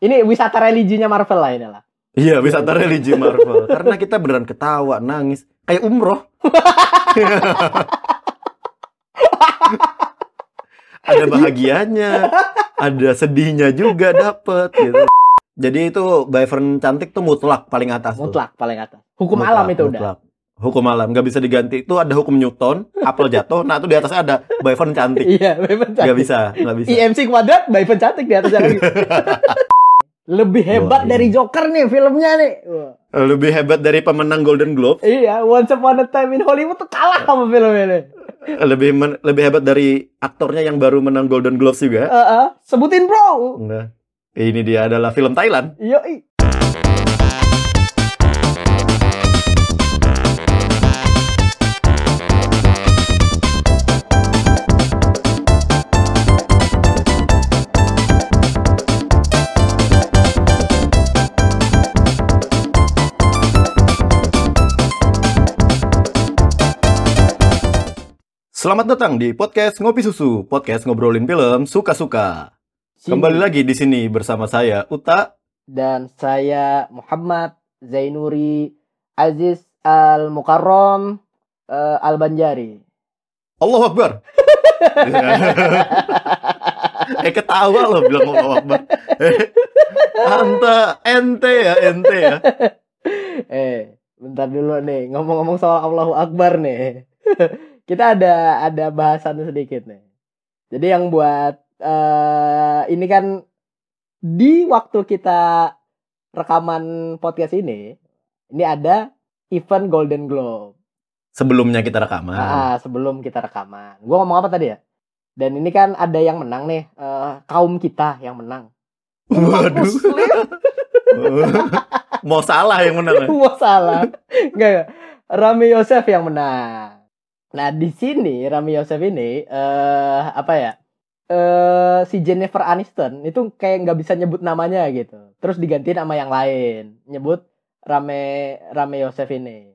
Ini wisata religinya Marvel lah ini lah. Iya, wisata religi Marvel. Karena kita beneran ketawa, nangis, kayak umroh. ada bahagianya, ada sedihnya juga dapet gitu. Jadi itu Byvern cantik tuh mutlak paling atas. tuh. Mutlak paling atas. Hukum Mutlak, alam itu udah. mutlak. Hukum alam nggak bisa diganti. Itu ada hukum Newton, apel jatuh. Nah itu di atasnya ada Byvern cantik. Iya, Nggak cantik. bisa, nggak bisa. IMC kuadrat, Byvern cantik di atasnya lagi. Lebih hebat Wah, iya. dari Joker nih filmnya nih. Wah. Lebih hebat dari pemenang Golden Globe. Iya, Once Upon a Time in Hollywood tuh kalah sama film ini. Lebih men- lebih hebat dari aktornya yang baru menang Golden Globes juga. Eh, eh, sebutin bro. Nah, ini dia adalah film Thailand. Yoi. Selamat datang di podcast Ngopi Susu, podcast ngobrolin film suka-suka. Kembali lagi di sini bersama saya Uta. Dan saya Muhammad Zainuri Aziz Al Mukarrom eh, Al Banjari. Allahu Akbar. eh ketawa loh bilang Allahu Akbar. Anta, ente ya, ente ya. eh, bentar dulu nih, ngomong-ngomong soal Allahu Akbar nih. Kita ada ada bahasan sedikit nih. Jadi yang buat eh ini kan di waktu kita rekaman podcast ini, ini ada event Golden Globe. Sebelumnya kita rekaman. Ah, sebelum kita rekaman. Gua ngomong apa tadi ya? Dan ini kan ada yang menang nih, eh, kaum kita yang menang. Waduh. Mau salah yang menang. ya? Wah salah. Enggak. Rami Yosef yang menang. Nah, di sini Rami Yosef ini eh apa ya? Eh si Jennifer Aniston itu kayak nggak bisa nyebut namanya gitu. Terus digantiin sama yang lain, nyebut Rame Rame Yosef ini.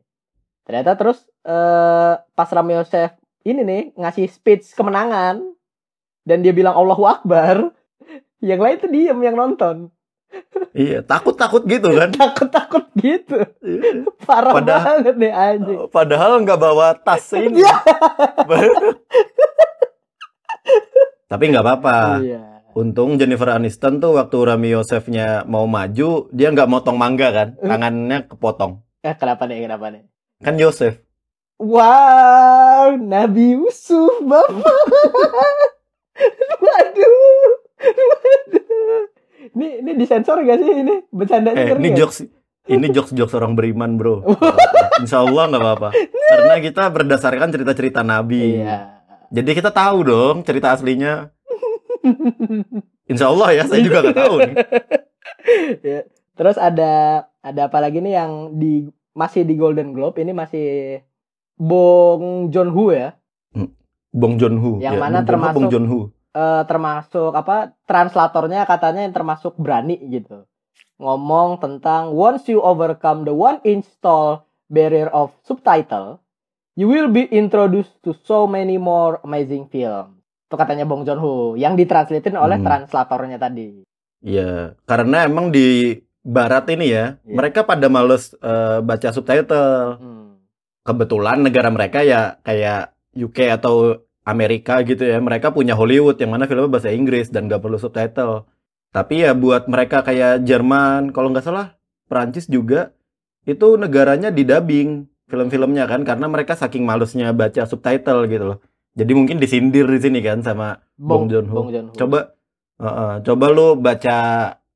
Ternyata terus eh pas Rame Yosef ini nih ngasih speech kemenangan dan dia bilang Allahu Akbar, yang lain tuh diem yang nonton. Iya, takut-takut gitu kan. Takut-takut gitu. Parah Padahal- banget nih anjing. Padahal nggak bawa tas ini. Iya. Tapi nggak apa-apa. Iya. Untung Jennifer Aniston tuh waktu Rami Yosefnya mau maju, dia nggak motong mangga kan, tangannya kepotong. Eh kenapa nih? Kenapa nih? Kan Yosef. Wow, Nabi Yusuf, Bapak. Waduh. Waduh. Ini ini disensor gak sih ini? Bercandanya Eh, ini nggak? jokes ini jokes jokes orang beriman bro. Insya Allah nggak apa-apa. Karena kita berdasarkan cerita-cerita Nabi. Iya. Jadi kita tahu dong cerita aslinya. Insya Allah ya, saya juga nggak tahu nih. Ya. Terus ada ada apa lagi nih yang di masih di Golden Globe ini masih Bong Joon Ho ya. Bong Joon Ho. Yang Ya, mana termasuk- Bong Joon Ho. Eh, termasuk apa translatornya katanya yang termasuk berani gitu ngomong tentang once you overcome the one inch tall barrier of subtitle you will be introduced to so many more amazing film itu katanya Bong Joon Ho yang ditranslatein oleh Hmm. translatornya tadi Iya, karena emang di Barat ini ya, Iya. mereka pada males eh, baca subtitle. hmm. Kebetulan negara mereka ya kayak UK atau Amerika gitu ya, mereka punya Hollywood yang mana filmnya bahasa Inggris dan gak perlu subtitle. Tapi ya buat mereka kayak Jerman, kalau nggak salah Perancis juga, itu negaranya di dubbing film-filmnya kan, karena mereka saking malesnya baca subtitle gitu loh. Jadi mungkin disindir di sini kan sama Bong. Bong Joon Ho. coba Heeh, coba lu baca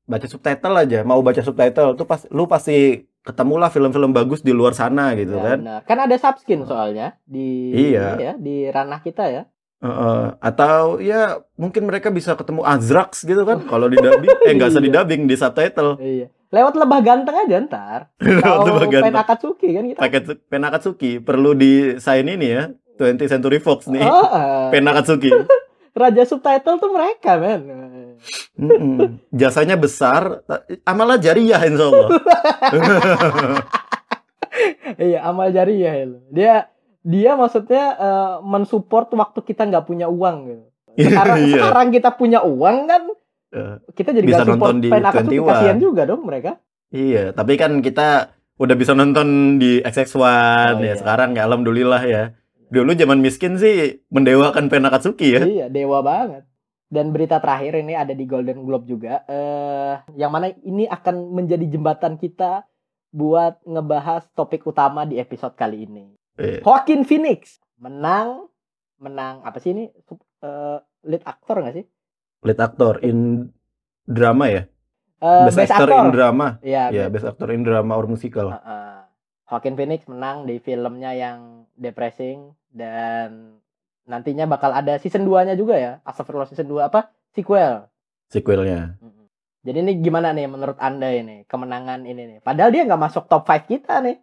baca subtitle aja mau baca subtitle tuh pas lu pasti ketemulah film-film bagus di luar sana gitu Ya, kan. benar. kan ada subskin soalnya di Iya. ya, di ranah kita ya. Heeh, atau ya mungkin mereka bisa ketemu Azrax gitu kan kalau di dubbing. Eh nggak usah di Iya. dubbing di subtitle. Iya. Lewat lebah ganteng aja ntar. Lewat lebah ganteng. Pen Akatsuki kan kita. Pakai Pen Akatsuki. Perlu di sign ini ya 20th Century Fox nih. Oh, eh. Pen Akatsuki. Raja subtitle tuh mereka men Mm-mm. jasanya besar amalah jariah insya Allah iya amal jariah itu dia dia maksudnya eh, mensupport waktu kita nggak punya uang gitu sekarang Iya. sekarang kita punya uang kan Eh, Kita jadi Bisa support nonton di 21. kasihan juga dong mereka. Iya, tapi kan kita udah bisa nonton di XX1 Oh, ya iya. sekarang ya alhamdulillah ya. Dulu zaman miskin sih mendewakan Pen Akatsuki ya. Iya, dewa banget. Dan berita terakhir ini ada di Golden Globe juga, eh yang mana ini akan menjadi jembatan kita buat ngebahas topik utama di episode kali ini. Eh, Joaquin Phoenix menang, menang apa sih ini? Eh, lead actor nggak sih? lead actor in drama ya. Eh, best, actor, in drama. Iya, Ya, best actor in drama or musical. Heeh. Joaquin Phoenix menang di filmnya yang depressing dan nantinya bakal ada season 2-nya juga ya. Astagfirullah season 2 apa? Sequel. Sequelnya. Jadi ini gimana nih menurut Anda ini kemenangan ini nih? Padahal dia nggak masuk top 5 kita nih.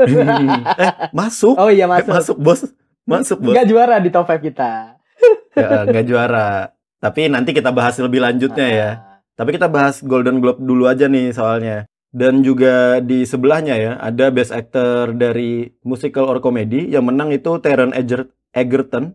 eh, masuk. Oh iya Eh, masuk. masuk, Bos. Masuk, Bos. Nggak juara di top 5 kita. Ya, nggak juara. Tapi nanti kita bahas lebih lanjutnya ya. Ah, Tapi kita bahas Golden Globe dulu aja nih soalnya. Dan juga di sebelahnya ya, ada Best Actor dari Musical or Comedy yang menang itu Taron Eger Egerton.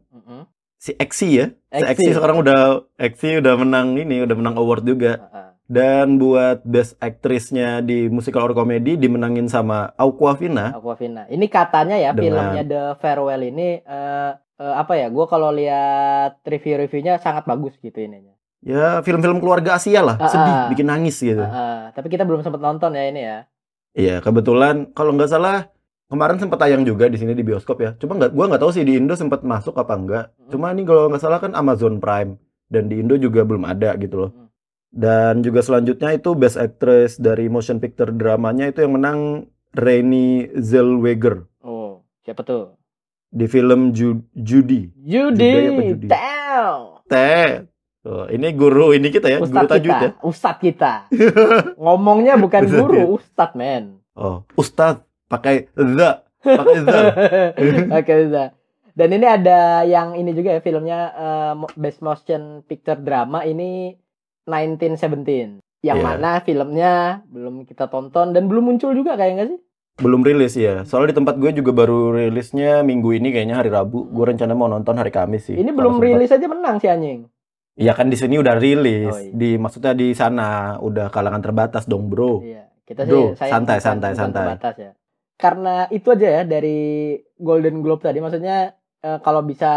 Si Exy ya. Si Exy. Exy sekarang udah Exy udah menang ini, udah menang award juga. Ah. Dan buat Best Actress-nya di Musical or Comedy dimenangin sama Aquafina. Aquafina. Ini katanya ya Dengan- filmnya The Farewell ini eh, eh, apa ya? Gue kalau lihat review-reviewnya sangat bagus gitu ininya. Ya, film-film keluarga Asia lah, Ah, sedih, bikin nangis gitu. Ah. tapi kita belum sempat nonton ya ini ya. Iya, kebetulan kalau nggak salah kemarin sempat tayang juga di sini di bioskop ya. Cuma nggak, gua nggak tahu sih di Indo sempat masuk apa enggak. Mm. Cuma ini kalau nggak salah kan Amazon Prime dan di Indo juga belum ada gitu loh. Mm. Dan juga selanjutnya itu Best Actress dari motion picture dramanya itu yang menang Renée Zellweger Oh, siapa tuh? di film Ju- Judy. Judy. Judy? Teh. Tuh, ini guru ini kita ya, guru Ustadz tajwid kita, ya. Ustadz kita. Ngomongnya bukan guru, ya. Ustadz men. Oh, Ustadz pakai the, pakai the. Oke, bisa. Dan ini ada yang ini juga ya filmnya mo- Best Motion Picture Drama ini 1917. Yang Iya. mana filmnya belum kita tonton dan belum muncul juga kayak nggak sih? Belum rilis ya. Soalnya di tempat gue juga baru rilisnya minggu ini kayaknya hari Rabu. Gue rencana mau nonton hari Kamis sih. Ini belum sempat. rilis aja menang si anjing. Iya kan di sini udah rilis. Oh, iya. Di maksudnya di sana udah kalangan terbatas dong, Bro. Iya, kita sih Bro, sayang santai, santai, santai. terbatas ya. Karena itu aja ya dari Golden Globe tadi. Maksudnya eh, kalau bisa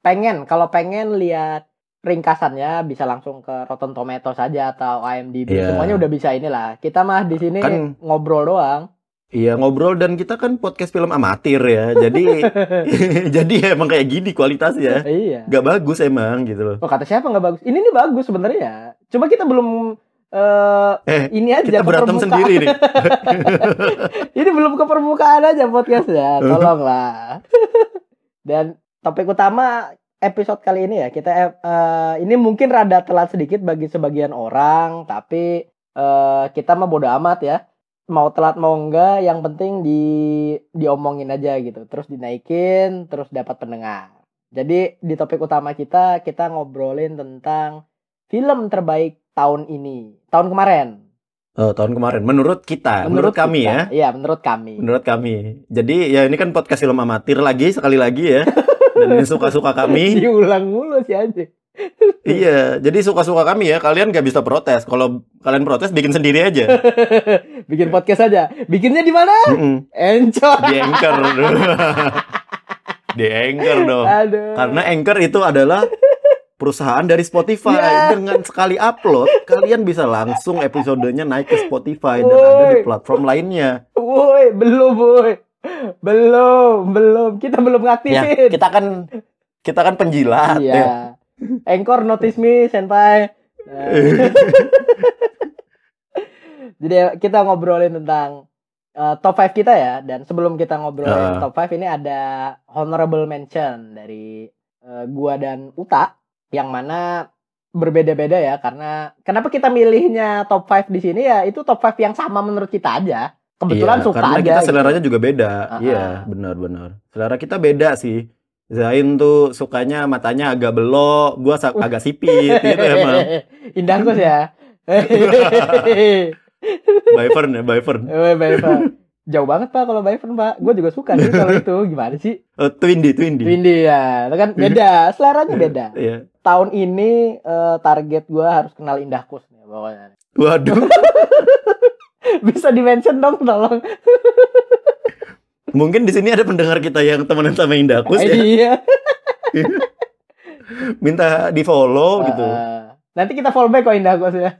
pengen, kalau pengen lihat ringkasannya bisa langsung ke Rotten Tomatoes saja atau IMDb. Iya. Semuanya udah bisa inilah. Kita mah di sini Kan- ngobrol doang. Iya ngobrol dan kita kan podcast film amatir ya. Jadi jadi emang kayak gini kualitasnya. iya. Gak bagus emang gitu loh. Oh kata siapa nggak bagus? Ini nih bagus sebenarnya. Cuma kita belum eh Eh, ini aja kita berantem permukaan. sendiri nih. Ini belum ke permukaan aja podcastnya, tolonglah. Dan topik utama episode kali ini ya kita eh, ini mungkin rada telat sedikit bagi sebagian orang, tapi eh, kita mah bodo amat ya. Mau telat mau enggak, yang penting di diomongin aja gitu, terus dinaikin, terus dapat pendengar. Jadi di topik utama kita kita ngobrolin tentang film terbaik tahun ini, tahun kemarin. Oh, tahun kemarin. Menurut kita, menurut, kami ya. kita. Iya, menurut kami. Menurut kami. Jadi ya ini kan podcast film amatir lagi sekali lagi ya. Dan ini suka-suka kami. Diulang mulu sih aja. iya, jadi suka-suka kami ya. Kalian gak bisa protes. Kalau kalian protes bikin sendiri aja. Bikin podcast aja. Bikinnya di mana? Mm-mm. Anchor. Di Anchor. Di Anchor dong. Aduh. Karena Anchor itu adalah perusahaan dari Spotify. Iya. Dengan sekali upload, kalian bisa langsung episodenya naik ke Spotify dan ada di platform lainnya. Woi, belum, woi. Belum, belum. Kita belum Ya, ngaktifin. kita kan kita kan penjilat ya. Iya. Anchor notice me, senpai. Jadi kita ngobrolin tentang uh, top 5 kita ya. Dan sebelum kita ngobrolin Ah. top 5 ini ada honorable mention dari uh, gua dan Uta yang mana berbeda-beda ya karena kenapa kita milihnya top 5 di sini ya itu top 5 yang sama menurut kita aja. Kebetulan Iya, suka karena aja. kita gitu. seleranya juga beda. Ah, Iya, benar-benar. Selera kita beda sih. Zain tuh sukanya matanya agak belok, gua Uh. agak sipit gitu emang. Indah Gus ya. By Fern ya, by Fern. Jauh banget pak kalau Bayern pak. Gue juga suka sih kalau itu. Gimana sih? Oh, Twindy, Twindy. Windy ya, itu kan beda. Seleranya beda. Iya. Tahun ini eh, target gue harus kenal Indah Kus nih pokoknya. Waduh. Bisa di mention dong tolong. Mungkin di sini ada pendengar kita yang temenan sama Indakus Eh, ya. Iya. Minta di-follow gitu. Eh, nanti kita follow back kok Indah Kus ya.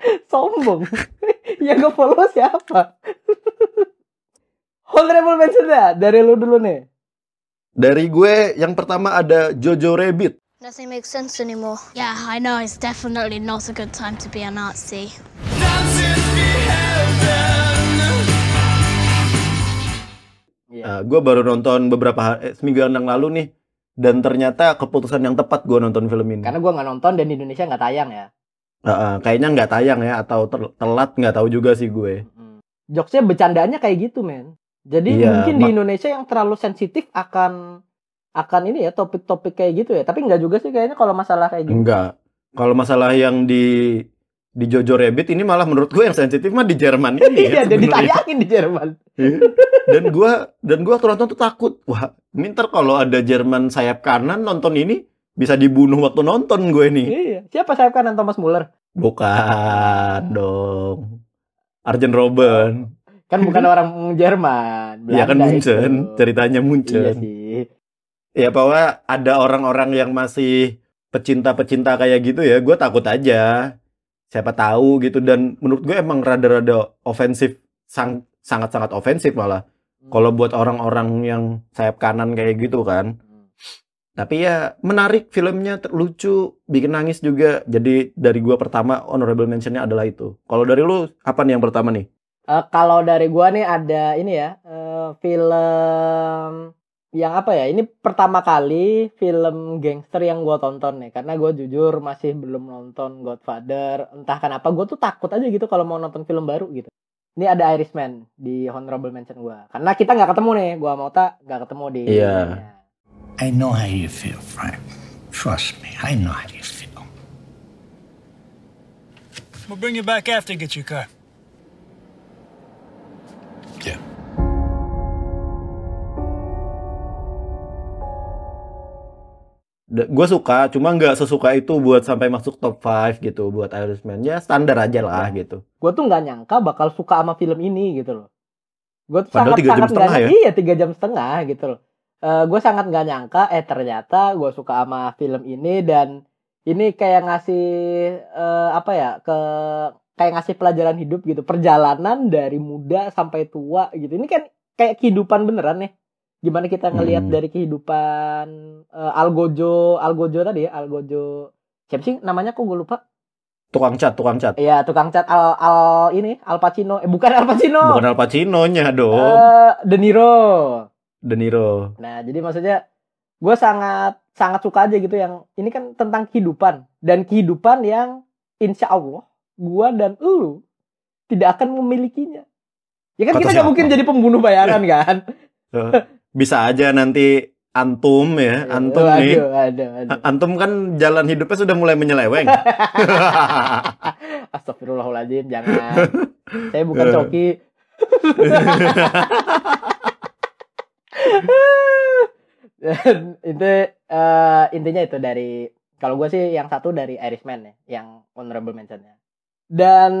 Sombong. yang nge follow siapa? Honorable mention ya dari lu dulu nih. Dari gue yang pertama ada Jojo Rabbit. Nothing makes sense anymore. Yeah, I know. It's definitely not a good time to be a Nazi. Nah, gue baru nonton beberapa hari, eh, seminggu yang lalu nih. Dan ternyata keputusan yang tepat gue nonton film ini. Karena gue nggak nonton dan di Indonesia nggak tayang ya. Heeh, kayaknya nggak tayang ya atau ter- telat nggak tahu juga sih gue. Jokesnya bercandaannya kayak gitu men. Jadi Iya, mungkin di Indonesia yang terlalu sensitif akan akan ini ya topik-topik kayak gitu ya. Tapi nggak juga sih kayaknya kalau masalah kayak gitu. Enggak. Kalau masalah yang di di Jojo Rabbit ini malah menurut gue yang sensitif mah di Jerman ini Iya, ya. jadi sebenarnya. ditayangin di Jerman. dan gue dan gue waktu nonton tuh takut. Wah, ini ntar kalau ada Jerman sayap kanan nonton ini bisa dibunuh waktu nonton gue nih. Iya. Siapa sayap kanan Thomas Muller? Bukan dong. Arjen Robben. Kan bukan orang Jerman. Iya kan Munchen, itu. ceritanya Iya Munchen. sih. Ya bahwa ada orang-orang yang masih pecinta-pecinta kayak gitu ya, gue takut aja. Siapa tahu gitu dan menurut gue emang rada-rada ofensif, sang, sangat-sangat ofensif malah. Kalau buat orang-orang yang sayap kanan kayak gitu kan. Tapi ya menarik filmnya, lucu, bikin nangis juga. Jadi dari gua pertama honorable mentionnya adalah itu. Kalau dari lu apa nih yang pertama nih? Eh, kalau dari gua nih ada ini ya eh, film yang apa ya ini pertama kali film gangster yang gua tonton nih karena gua jujur masih belum nonton Godfather entah kenapa gua tuh takut aja gitu kalau mau nonton film baru gitu ini ada Irishman di honorable mention gua karena kita nggak ketemu nih gua mau tak nggak ketemu di Iya. I know how you feel, Frank. Trust me, I know how you feel. We'll bring you back after you get your car. Yeah. Gue suka, cuma nggak sesuka itu buat sampai masuk top 5 gitu buat Irishman. Ya standar aja lah gitu. gua tuh nggak nyangka bakal suka sama film ini gitu loh gue tuh Padahal sangat tiga jam sangat nggak setengah ya? iya tiga jam setengah gitu loh gue sangat nggak nyangka eh ternyata gue suka sama film ini dan ini kayak ngasih eh, apa ya ke kayak ngasih pelajaran hidup gitu perjalanan dari muda sampai tua gitu ini kan kayak kehidupan beneran nih gimana kita ngelihat Hmm. dari kehidupan eh, Algojo Algojo tadi ya Algojo siapa sih namanya kok gue lupa Tukang cat, tukang cat. Iya, tukang cat Al Al ini Al Pacino. Eh bukan Al Pacino. Bukan Al Pacino-nya dong. Eh, De Niro. De Niro. Nah, jadi maksudnya gue sangat sangat suka aja gitu yang ini kan tentang kehidupan dan kehidupan yang insya Allah gue dan lu tidak akan memilikinya. Ya kan Kata kita nggak mungkin jadi pembunuh bayaran kan? Eh, Bisa aja nanti antum ya, antum Iya. Aduh, nih. aduh, aduh. Antum kan jalan hidupnya sudah mulai menyeleweng. Astagfirullahaladzim, jangan. Saya bukan coki. Dan itu eh, intinya itu dari kalau gue sih yang satu dari Irishman ya, yang honorable mentionnya. Dan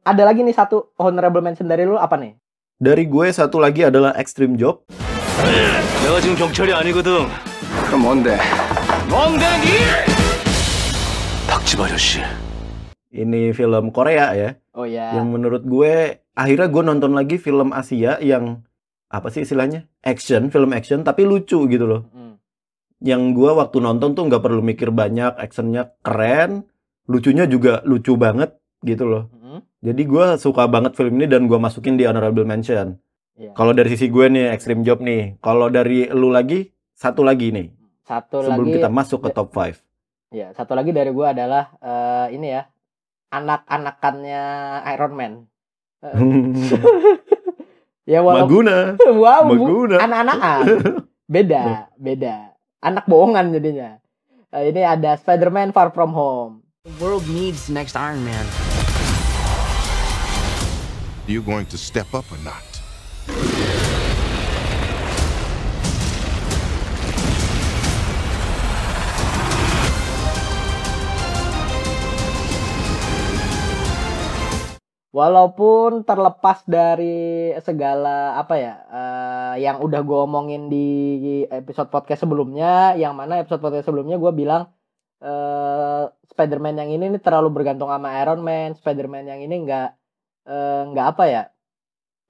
ada lagi nih satu honorable mention dari lu apa nih? Dari gue satu lagi adalah Extreme Job. 내가 지금 경찰이 아니거든. 그럼 뭔데? 멍댕이! 닥치바 아저씨. Ini film Korea ya. Oh ya. Yang menurut gue akhirnya gue nonton lagi film Asia yang apa sih istilahnya? Action, film action tapi lucu gitu loh. Hmm. Yang gue waktu nonton tuh nggak perlu mikir banyak, actionnya keren, lucunya juga lucu banget gitu loh. Hmm. Jadi gue suka banget film ini dan gue masukin di honorable mention. Iya. Kalau dari sisi gue nih Extreme Job nih. Kalau dari lu lagi satu lagi nih Satu sebelum lagi kita masuk ke top 5. Ya, satu lagi dari gua adalah eh, ini ya. Anak-anakannya Iron Man. Ya walaupun Maguna. wow, Maguna. anak-anakan. Beda, beda. Anak bohongan jadinya. Eh, ini ada Spider-Man Far From Home. The world needs next Iron Man. you going to step up or not? Walaupun terlepas dari segala apa ya eh, yang udah gue omongin di episode podcast sebelumnya, yang mana episode podcast sebelumnya gue bilang eh Spider-Man yang ini nih terlalu bergantung sama Iron Man, Spider-Man yang ini nggak eh, nggak apa ya,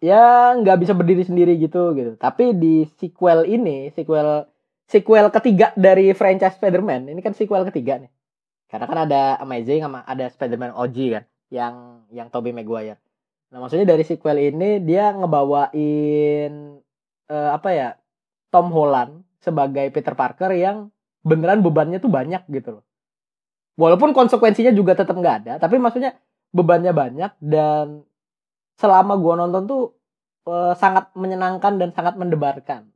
ya nggak bisa berdiri sendiri gitu gitu. Tapi di sequel ini, sequel sequel ketiga dari franchise Spider-Man, ini kan sequel ketiga nih. Karena kan ada Amazing sama ada Spider-Man OG kan yang yang Tobey Maguire. Nah, maksudnya dari sequel ini dia ngebawain eh, apa ya? Tom Holland sebagai Peter Parker yang beneran bebannya tuh banyak gitu loh. Walaupun konsekuensinya juga tetap nggak ada, tapi maksudnya bebannya banyak dan selama gua nonton tuh eh, sangat menyenangkan dan sangat mendebarkan.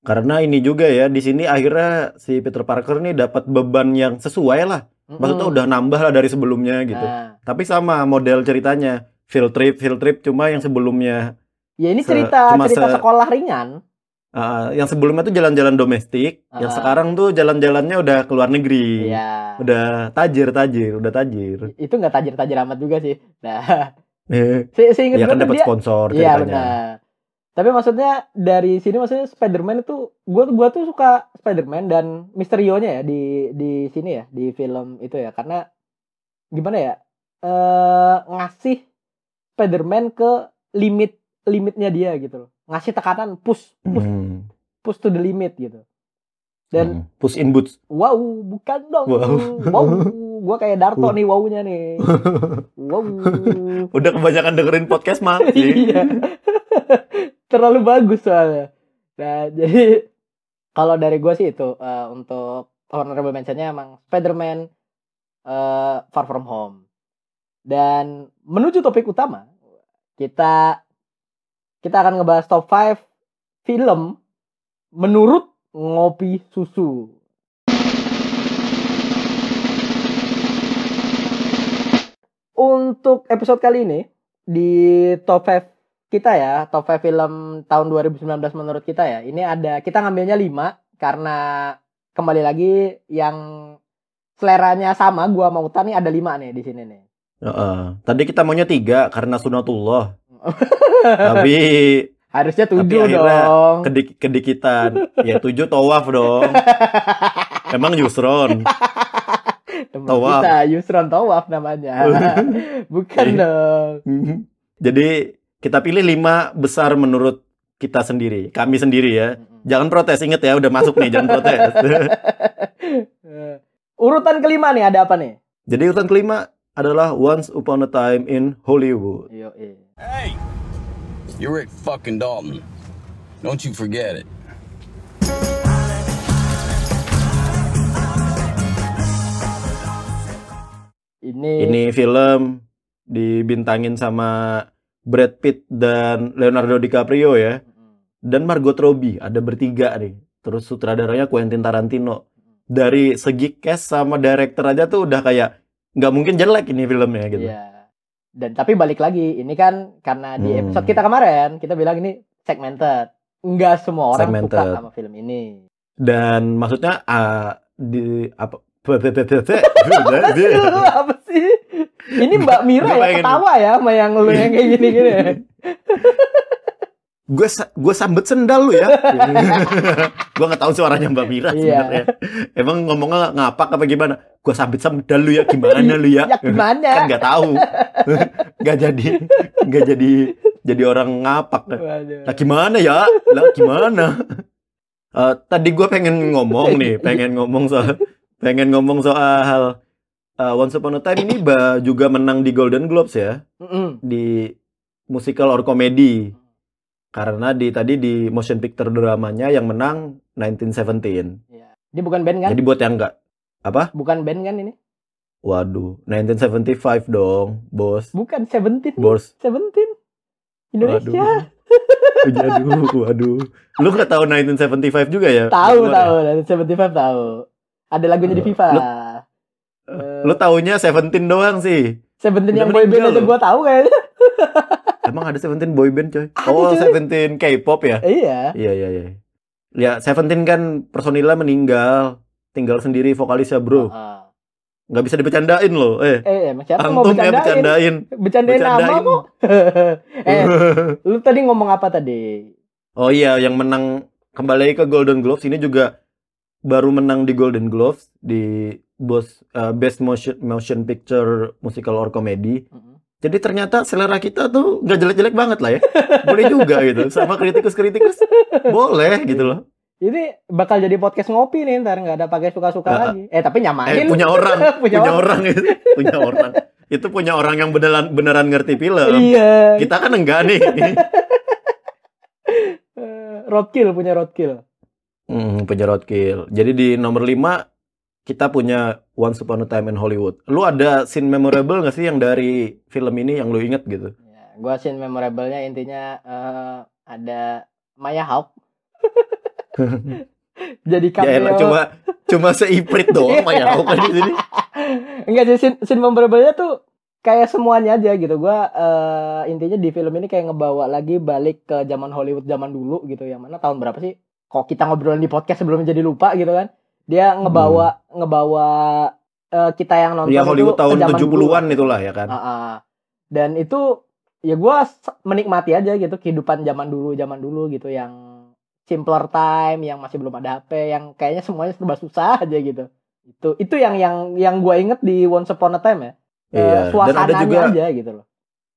Karena ini juga ya, di sini akhirnya si Peter Parker nih dapat beban yang sesuai lah. Maksudnya udah nambah lah dari sebelumnya gitu. Nah, Tapi sama model ceritanya. Field trip, field trip cuma yang sebelumnya ya ini Se- cerita cuma cerita se- sekolah ringan. uh, yang sebelumnya tuh jalan-jalan domestik, yang Ah. sekarang tuh jalan-jalannya udah ke luar negeri. Iya. Udah tajir, tajir, udah tajir. Itu nggak tajir-tajir amat juga sih. Nah, Eh, se ya kan dapat sponsor Iya ceritanya. benar. Tapi maksudnya dari sini maksudnya Spider-Man itu gua gua tuh suka Spider-Man dan misterionya ya di di sini ya di film itu ya karena gimana ya eh ngasih Spider-Man ke limit limitnya dia gitu loh. Ngasih tekanan push push Hmm. push to the limit gitu. Dan Hmm. push in boots. wow bukan dong. Wow. Wow, gua kayak Darto Wow. nih wow-nya nih. Wow. Udah kebanyakan dengerin podcast mati. iya. Terlalu bagus soalnya. Nah, jadi kalau dari gue sih itu eh, untuk honorable mentionnya emang Spider-Man eh, Far From Home. Dan menuju topik utama, kita kita akan ngebahas top 5 film menurut ngopi susu. Untuk episode kali ini di top 5 kita ya, top 5 film tahun 2019 menurut kita ya. Ini ada kita ngambilnya 5 karena kembali lagi yang seleranya sama gua mau Uta nih ada 5 nih di sini nih. Heeh. Tadi kita maunya tiga karena sunatullah. Tapi Harusnya Tapi 7 akhirnya dong. kedik kedikitan. Ya tujuh tawaf dong. Emang Yusron. Tawaf. kita Yusron Tawaf namanya. Bukan Iya. dong. Jadi kita pilih lima besar menurut kita sendiri, kami sendiri ya. Jangan protes, inget ya, udah masuk nih, jangan protes. Urutan kelima nih ada apa nih? Jadi urutan kelima adalah Once Upon a Time in Hollywood. Yo, eh. Hey, you're Rick fucking Dalton. Don't you forget it. Ini, Ini film dibintangin sama Brad Pitt dan Leonardo DiCaprio ya. Dan Margot Robbie, ada bertiga nih. Terus sutradaranya Quentin Tarantino. Dari segi cast sama director aja tuh udah kayak nggak mungkin jelek ini filmnya gitu. Iya. Dan tapi balik lagi, ini kan karena di Hmm. episode kita kemarin kita bilang ini segmented. Enggak semua orang suka Segmented. sama film ini. Dan maksudnya ah, di apa apa sih? Ini Mbak Mira ya ketawa ya sama yang lu yang kayak gini-gini. gue gue sambet sendal lu ya. gue nggak tahu suaranya Mbak Mira Iya. sebenarnya. Emang ngomongnya ngapak apa gimana? Gue sambet sendal lu ya gimana lu ya? Ya gimana? kan nggak tahu. Nggak jadi nggak jadi jadi orang ngapak. Waduh. Lah gimana ya? Lah gimana? Eh, tadi gue pengen ngomong nih, pengen ngomong soal pengen ngomong soal eh, Once Upon a Time ini ba, juga menang di Golden Globes ya Mm-mm. di musical or comedy. Karena di tadi di motion picture dramanya yang menang 1917. Iya. Dia bukan band kan? Jadi buat yang enggak apa? Bukan band kan ini? Waduh, 1975 dong, bos. Bukan Seventeen. Bos. Seventeen. Indonesia. Waduh, waduh. Lu nggak tahu 1975 juga ya? Tahu ya? tahu, Seventy Five tahu. Ada lagunya di FIFA. lu- Eh, Lu taunya Seventeen doang sih. Seventeen yang boy band meninggal aja gua tahu kayaknya. Emang ada Seventeen boy band coy? Ada, Oh, coy. Seventeen K-pop ya? Iya. Iya iya iya. Ya Seventeen kan personilnya meninggal, tinggal sendiri vokalisnya bro. Heeh. Nggak bisa dibecandain loh. Eh, Eh, emang siapa mau antum ya bercandain? bercandain. Bercandain nama Bercandain. kok. eh, lu tadi ngomong apa tadi? Oh iya, yang menang kembali ke Golden Globes ini juga baru menang di Golden Globes di bos uh, Best Motion Motion Picture Musical or Comedy. Jadi ternyata selera kita tuh nggak jelek-jelek banget lah ya. Boleh juga gitu. Sama kritikus-kritikus boleh gitu loh. Ini bakal jadi podcast ngopi nih ntar nggak ada pakai suka-suka Ah, lagi. Eh tapi nyamain. Eh punya orang, Punya punya, orang. orang itu, punya orang. Itu punya orang yang beneran beneran ngerti film. Iya. Kita kan enggak nih. Eh, roadkill punya roadkill. Hmm, punya roadkill. Jadi di nomor 5 kita punya Once Upon a Time in Hollywood. Lu ada scene memorable nggak sih yang dari film ini yang lu inget gitu? Ya, gua scene memorable-nya intinya eh, ada Maya Hawk. jadi Ya cameo. elah, cuma cuma seiprit doang Maya Hawke kan di sini. Enggak jadi scene, scene memorable-nya tuh kayak semuanya aja gitu. Gua eh, intinya di film ini kayak ngebawa lagi balik ke zaman Hollywood zaman dulu gitu. Yang mana tahun berapa sih? Kok kita ngobrolin di podcast sebelum jadi lupa gitu kan? Dia ngebawa ngebawa eh, kita yang nonton Ya itu Hollywood ke tahun zaman dulu. 70-an itulah ya kan. Ah, ah. Dan itu ya gua s- menikmati aja gitu kehidupan zaman dulu zaman dulu gitu yang simpler time yang masih belum ada HP yang kayaknya semuanya serba susah aja gitu. Itu itu yang yang yang gua inget di Once Upon a Time ya. Eh, Iya, dan ada suasananya juga aja gitu loh.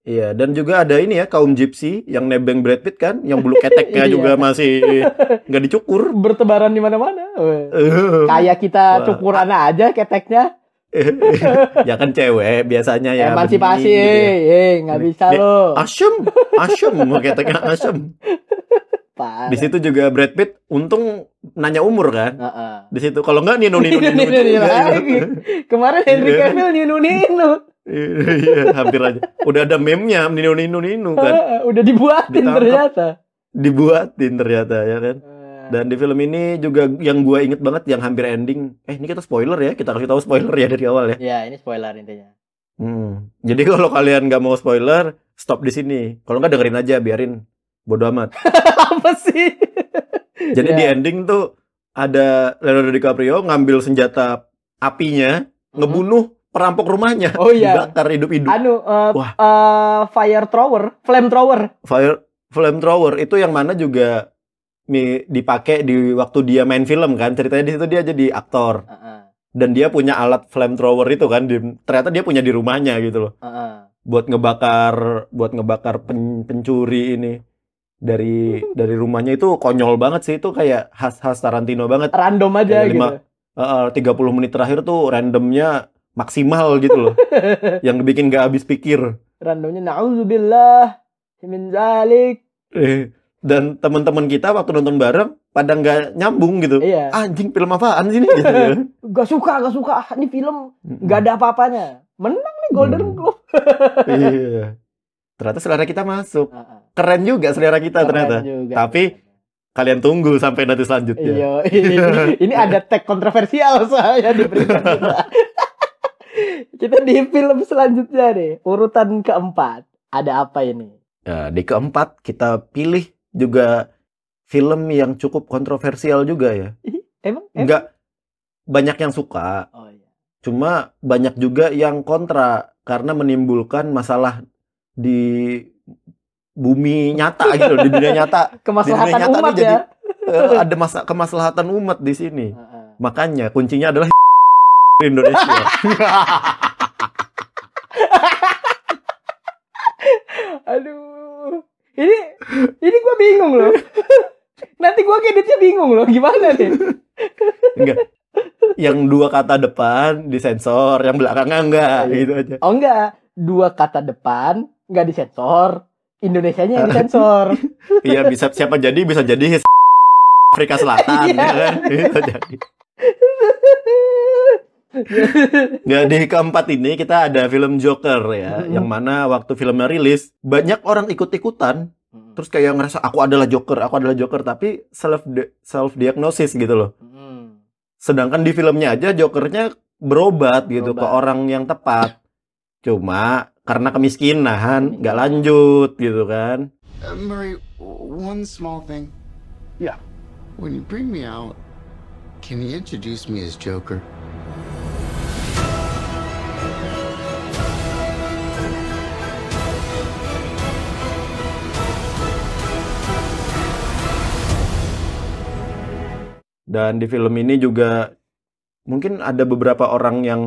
Iya, dan juga ada ini ya kaum gypsy yang nebeng Brad Pitt kan, yang bulu keteknya Iya. juga masih nggak dicukur. Bertebaran di mana-mana. Eh, Kayak kita cukuran aja keteknya. ya kan cewek biasanya ya. Emansipasi, gitu ya. eh nggak bisa lo. Asem, asem, keteknya asem. Parah. Di situ juga Brad Pitt untung nanya umur kan. Heeh. Di situ kalau nggak nino nino nino Nino, nino lagi. Kemarin Henry Iya. Cavill ninu ninu. Iya, hampir aja. Udah ada meme-nya nino nino nino kan. Heeh, udah dibuatin Ditangkap. ternyata. Dibuatin ternyata ya kan. Dan di film ini juga yang gua inget banget yang hampir ending. Eh, ini kita spoiler ya. Kita kasih tahu spoiler ya dari awal ya. Ya, ini spoiler intinya. Hmm. Jadi kalau kalian nggak mau spoiler, stop di sini. Kalau nggak dengerin aja, biarin. Bodoh amat. Apa sih? Jadi Ya. di ending tuh ada Leonardo DiCaprio ngambil senjata apinya, ngebunuh perampok rumahnya. Oh iya. Dibakar hidup-hidup. Anu eh, Wah. eh, fire thrower, flame thrower. Fire flamethrower itu yang mana juga dipakai di waktu dia main film kan. Ceritanya di situ dia jadi aktor Heeh. dan dia punya alat flamethrower itu kan. Di- ternyata dia punya di rumahnya gitu loh. heeh. buat ngebakar buat ngebakar pen- pencuri ini dari dari rumahnya itu konyol banget sih itu kayak khas khas Tarantino banget. Random aja Kayak gitu. lima- Heeh, 30 menit terakhir tuh randomnya maksimal gitu loh. yang bikin gak habis pikir. Randomnya nauzubillah min zalik. Eh, dan teman-teman kita waktu nonton bareng pada nggak nyambung gitu. Iya. Anjing film apaan sih ini gitu ya. Gak suka, gak suka. Ah, Ini film gak ada apa-apanya. Menang nih Golden Hmm. Globe. iya. Ternyata selera kita masuk. Heeh. Keren juga selera kita Keren ternyata. juga. Tapi kalian tunggu sampai nanti selanjutnya. Iya, ini, ini ada tag kontroversial soalnya di berita kita. Kita di film selanjutnya nih, urutan keempat. Ada apa ini? Ya, di keempat kita pilih juga film yang cukup kontroversial juga ya. Emang? emang? Enggak banyak yang suka, Oh iya. cuma banyak juga yang kontra karena menimbulkan masalah di bumi nyata gitu, di dunia nyata. Kemaslahatan nyata umat nih ya. Eh, ada masa kemaslahatan umat di sini. Makanya kuncinya adalah Indonesia. Aduh. Ini ini gua bingung loh. Nanti gua editnya bingung loh. Gimana nih? Enggak. Yang dua kata depan disensor, yang belakangnya enggak, Iya. gitu aja. Oh enggak, dua kata depan nggak disensor, Indonesianya yang disensor. Iya bisa siapa jadi bisa jadi Afrika Selatan Iya. ya kan? Bisa jadi. Nah, di keempat ini kita ada film Joker ya, Hmm. yang mana waktu filmnya rilis banyak orang ikut-ikutan, Hmm. terus kayak ngerasa aku adalah Joker, aku adalah Joker, tapi self self diagnosis gitu loh. Hmm. Sedangkan di filmnya aja Jokernya berobat gitu ke Berobat. orang yang tepat. Cuma karena kemiskinan nggak lanjut gitu kan. Uh, Murray, one small thing. Yeah. When you bring me out, can you introduce me as Joker? Dan di film ini juga mungkin ada beberapa orang yang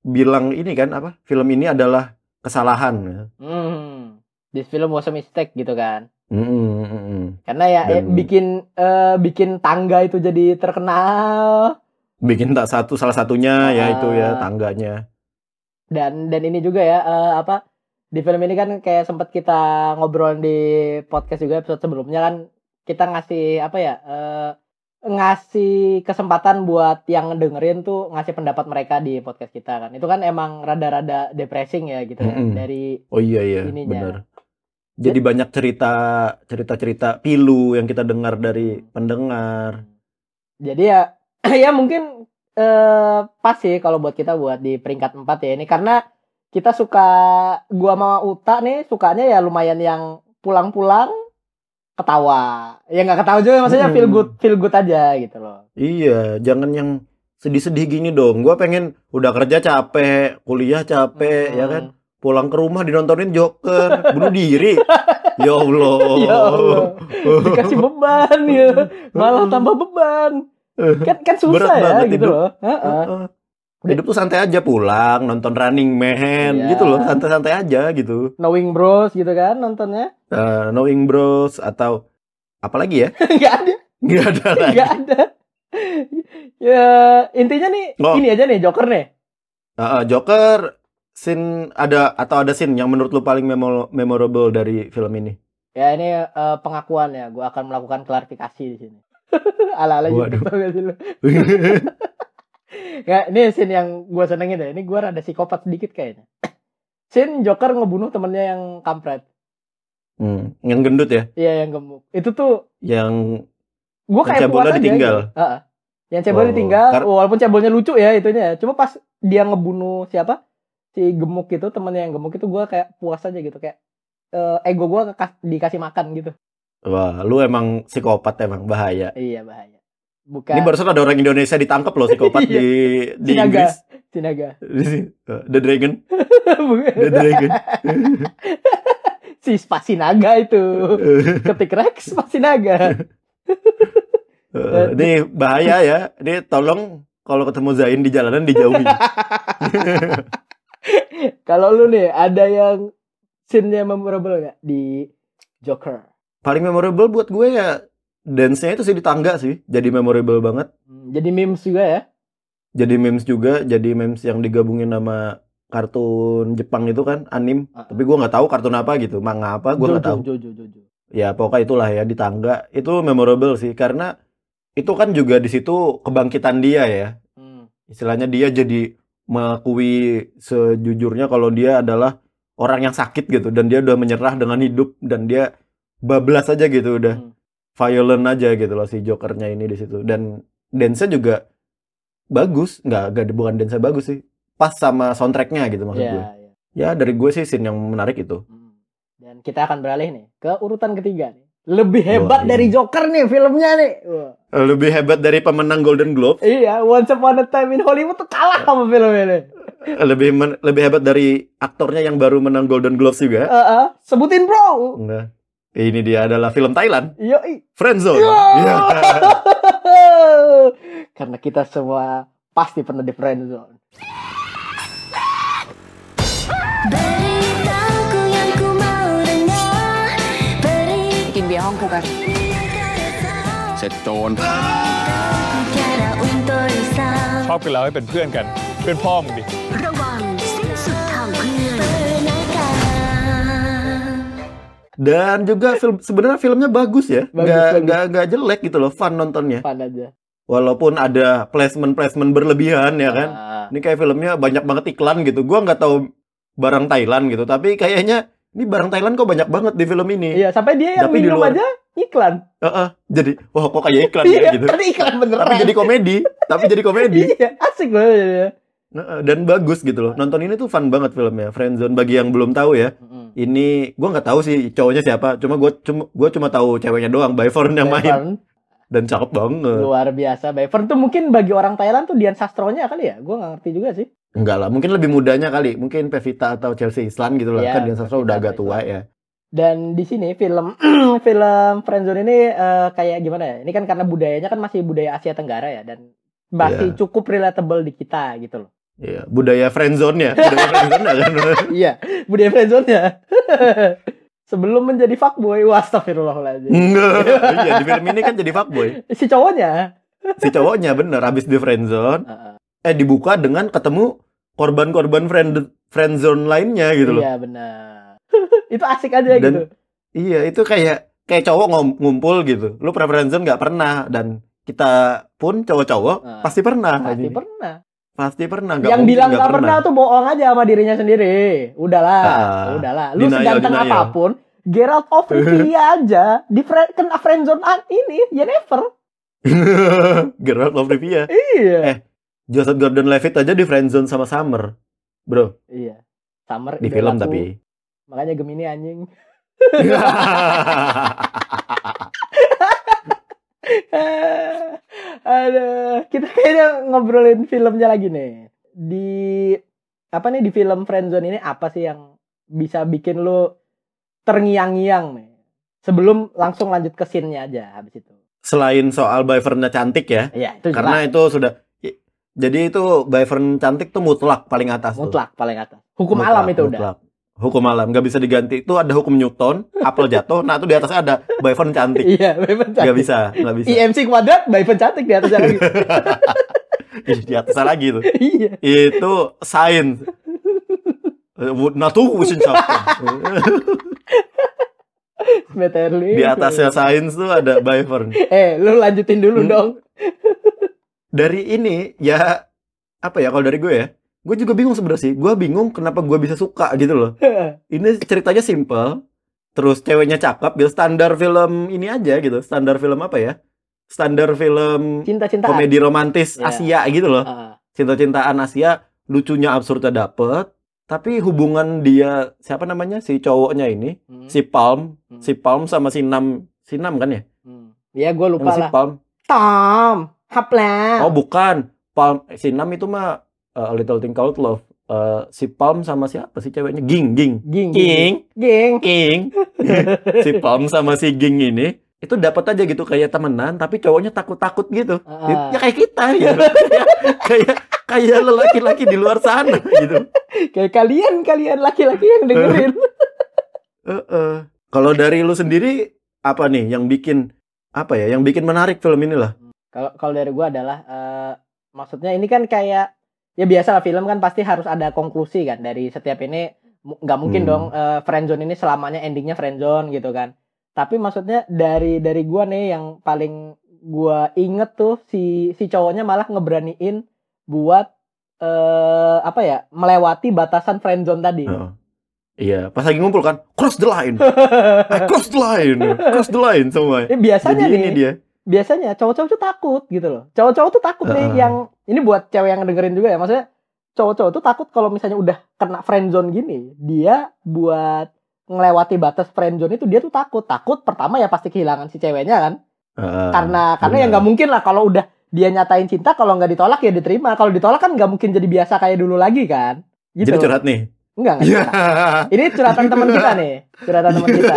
bilang ini kan apa? Film ini adalah kesalahan. Hmm. This film was a mistake gitu kan. Mm-mm, mm-mm. Karena ya eh, Dan- bikin eh, bikin tangga itu jadi terkenal Bikin tak satu salah satunya ya itu ya Ah. tangganya. dan dan ini juga ya eh, apa di film ini kan kayak sempat kita ngobrol di podcast juga episode sebelumnya kan kita ngasih apa ya eh, ngasih kesempatan buat yang dengerin tuh ngasih pendapat mereka di podcast kita kan itu kan emang rada-rada depressing ya gitu ya, Mm-mm. dari Oh iya iya Ininya. benar. Jadi banyak cerita cerita-cerita pilu yang kita dengar dari pendengar. Jadi ya ya mungkin eh pas sih kalau buat kita buat di peringkat 4 ya ini karena kita suka gua sama Uta nih sukanya ya lumayan yang pulang-pulang ketawa. Ya nggak ketawa juga maksudnya feel Hmm. good feel good aja gitu loh. Iya, jangan yang sedih-sedih gini dong. Gua pengen udah kerja capek, kuliah capek, ya kan? Pulang ke rumah dinontonin Joker, bunuh diri. Ya Allah. Ya Allah. Dikasih beban ya. Malah tambah beban. Kan kan susah Berat ya gitu loh. Heeh. Heeh. Hidup tuh santai aja pulang, nonton Running Man, Iya. gitu loh, santai-santai aja gitu. Knowing Bros gitu kan nontonnya. Eh, Knowing Bros atau apalagi ya? Nggak ada. Nggak ada lagi. Nggak ada. ya intinya nih Oh. ini aja nih Joker nih. Heeh, Joker scene ada atau ada scene yang menurut lu paling memo- memorable dari film ini? Ya ini eh, pengakuan ya, gue akan melakukan klarifikasi di sini. Ala-ala Waduh. Ya, ini scene yang gue senengin deh. Ini gue rada psikopat sedikit kayaknya. Scene Joker ngebunuh temennya yang kampret. Hmm, yang gendut ya, Iya yang gemuk. Itu tuh yang gue kayak puas aja ditinggal. gitu. Yang cebolnya Oh, ditinggal, kar- walaupun cebolnya lucu ya itunya. ya. Cuma pas dia ngebunuh siapa? Si gemuk itu temennya yang gemuk itu gue kayak puas aja gitu kayak eh, ego gue dikasih makan gitu. wah, lu emang psikopat emang bahaya. Iya bahaya. Bukan Ini barusan ada orang Indonesia ditangkap loh psikopat Iya. di di Sinaga. Inggris. Sinaga. Uh, The Dragon. The Dragon. si Spasinaga itu. Ketik Rex Spasinaga. Uh, ini bahaya ya. Ini tolong kalau ketemu Zain di jalanan dijauhi. Kalau lu nih ada yang scene-nya memorable gak di Joker? Paling memorable buat gue ya dance-nya itu sih di tangga sih. Jadi memorable banget. Hmm, Jadi memes juga ya? Jadi memes juga, jadi memes yang digabungin sama kartun Jepang itu kan, anim. Ah. Tapi gue nggak tahu kartun apa gitu, manga apa, gue nggak tahu. Jojo, Jojo. Ya pokoknya itulah ya di tangga. Itu memorable sih karena itu kan juga di situ kebangkitan dia ya. Hmm. Istilahnya dia jadi mengakui sejujurnya kalau dia adalah orang yang sakit gitu dan dia udah menyerah dengan hidup dan dia bablas aja gitu udah Hmm. Violent aja gitu loh si Jokernya ini di situ dan dance-nya juga bagus nggak nggak bukan dance bagus sih pas sama soundtracknya gitu maksud Iya, gue iya. ya dari gue sih scene yang menarik itu Hmm. Dan kita akan beralih nih ke urutan ketiga nih. Lebih hebat Wah, dari ini. Joker nih filmnya nih. Wah. lebih hebat dari pemenang Golden Globe Iya, Once Upon a Time in Hollywood tuh kalah sama film ini. lebih men- lebih hebat dari aktornya yang baru menang Golden Globes juga Eh, eh, sebutin bro. Enggak. ini dia adalah film Thailand Yoi. Friendzone Ya. Iya. Karena kita semua pasti pernah di friendzone. Beritaku yang ku mau dengar Beri กินเบียร์ห้องกูกัน เสร็จโจร cara untuk risau ชอบกันแล้วให้เป็นเพื่อนกัน เพื่อนพ่อมึงดิ dan juga film sebenarnya filmnya bagus ya Bagus, nggak bagus. nggak nggak jelek gitu loh fun nontonnya Fun aja. walaupun ada placement placement berlebihan ya kan Ah. ini kayak filmnya banyak banget iklan gitu gua nggak tahu barang Thailand gitu tapi kayaknya ini barang Thailand kok banyak banget di film ini Iya, sampai dia yang Tapi di minum luar- aja iklan. Heeh, jadi wah kok kayak iklan Iya, ya gitu tapi iklan beneran. tapi jadi komedi tapi jadi komedi Iya, asik banget jadinya. Dan bagus gitu loh. Nonton ini tuh fun banget filmnya. Friendzone bagi yang belum tahu ya. Mm-mm. Ini gua nggak tahu sih cowoknya siapa. Cuma gua cuma gua cuma tahu ceweknya doang, Byfern yang main dan cakep banget. luar biasa. Bayfern tuh mungkin bagi orang Thailand tuh Dian Sastronya kali ya. Gue nggak ngerti juga sih. Enggak lah, mungkin lebih mudanya kali. Mungkin Pevita atau Chelsea Islan gitu lah. Iya, kan Dian Sastro udah agak tua ya. Dan di sini film film Friendzone ini eh, kayak gimana ya? Ini kan karena budayanya kan masih budaya Asia Tenggara ya dan masih Iya. cukup relatable di kita gitu loh. Iya, budaya friendzone-nya. Budaya friendzone kan. iya, budaya friendzone-nya. Sebelum menjadi fuckboy, wah astagfirullahaladzim. Enggak. Iya, di film ini kan jadi fuckboy. Si cowoknya. Si cowoknya bener habis di friendzone, Heeh. eh dibuka dengan ketemu korban-korban friend friendzone lainnya gitu loh. Iya benar. itu asik aja Dan- gitu. Iya, itu kayak kayak cowok ngom- ngumpul gitu. Lu pernah friendzone nggak pernah dan kita pun cowok-cowok Ah. pasti pernah. Pasti Ini. pernah. Pasti pernah. nggak Yang bilang nggak pernah. tuh bohong aja sama dirinya sendiri. Udahlah, Ah, udahlah. Lu denial, seganteng denial. apa pun, Geralt of Rivia aja di fri- kena friendzone an- ini, ya never. Geralt of Rivia. Iya. Eh. Joseph Gordon-Levitt aja di friendzone sama Summer. Bro, Iya. Summer di film idolaku. tapi. Makanya Gemini anjing. Aduh, kita kayaknya ngobrolin filmnya lagi nih. Di apa nih di film Friendzone ini apa sih yang bisa bikin lu terngiang-ngiang nih? Sebelum langsung lanjut ke scene-nya aja habis itu. Selain soal Byvernnya cantik ya, Iya, itu karena jelas. itu sudah jadi itu Byvern cantik tuh mutlak paling atas tuh. mutlak paling atas. Hukum Mutlak, alam itu udah. Hukum alam nggak bisa diganti. Itu ada hukum Newton, apel jatuh, nah itu di atasnya ada Byvern cantik. Iya, Bayfan cantik. Nggak bisa, nggak bisa. IMC kuadrat, Bayfan cantik di atasnya lagi. Di atasnya lagi tuh. iya. Itu sains. Eh, Naturwissenschaften. Meterli. di atasnya sains tuh ada Byvern. Eh, lu lanjutin dulu Hmm. dong. Dari ini ya apa ya kalau dari gue ya, gue juga bingung sebenarnya sih. Gue bingung kenapa gue bisa suka gitu loh. Ini ceritanya simple, terus ceweknya cakep, gitu standar film ini aja gitu. Standar film apa ya? Standar film Cinta-cintaan. komedi romantis Ya. Asia gitu loh. Ah, Cinta-cintaan Asia, lucunya absurdnya dapet. Tapi hubungan dia siapa namanya si cowoknya ini, hmm, si Palm, Hmm. si Palm sama si Nam, si Nam kan ya? hmm. Ya, gue Sama lupa si lah. Palm. Tom, hapla. Oh bukan, Palm si Nam itu mah uh, A Little Thing Called Love. Uh, si Palm sama siapa sih ceweknya? Ging, Ging, Ging, Ging, Ging. Ging. si Palm sama si Ging ini itu dapat aja gitu kayak temenan tapi cowoknya takut-takut gitu. Ah. Ya kayak kita ya. kayak kayak lelaki-laki di luar sana gitu. Kayak kalian, kalian laki-laki yang dengerin. Heeh. Kalau dari lu sendiri apa nih yang bikin apa ya? Yang bikin menarik film ini lah. Kalau kalau dari gue adalah eh, maksudnya ini kan kayak ya biasa lah film kan pasti harus ada konklusi kan dari setiap ini nggak mungkin Hmm. dong eh, friendzone ini selamanya endingnya friendzone gitu kan. Tapi maksudnya dari dari gua nih yang paling gua inget tuh si si cowoknya malah ngeberaniin buat eh apa ya melewati batasan friendzone tadi. Heeh. Iya, pas lagi ngumpul kan, cross the line, I cross the line, cross the line semua. Eh, biasanya Jadi nih ini dia. Biasanya cowok-cowok tuh takut gitu loh. Cowok-cowok tuh takut nih Heeh. yang ini buat cewek yang dengerin juga ya. Maksudnya cowok-cowok tuh takut kalau misalnya udah kena friendzone gini, dia buat ngelewati batas friendzone itu dia tuh takut. Takut pertama ya pasti kehilangan si ceweknya kan. Heeh, karena karena ya nggak mungkin lah kalau udah dia nyatain cinta kalau nggak ditolak ya diterima. Kalau ditolak kan nggak mungkin jadi biasa kayak dulu lagi kan. Gitu. Jadi curhat nih. Enggak, enggak curhat. Ini curhatan teman kita nih. Curhatan teman kita.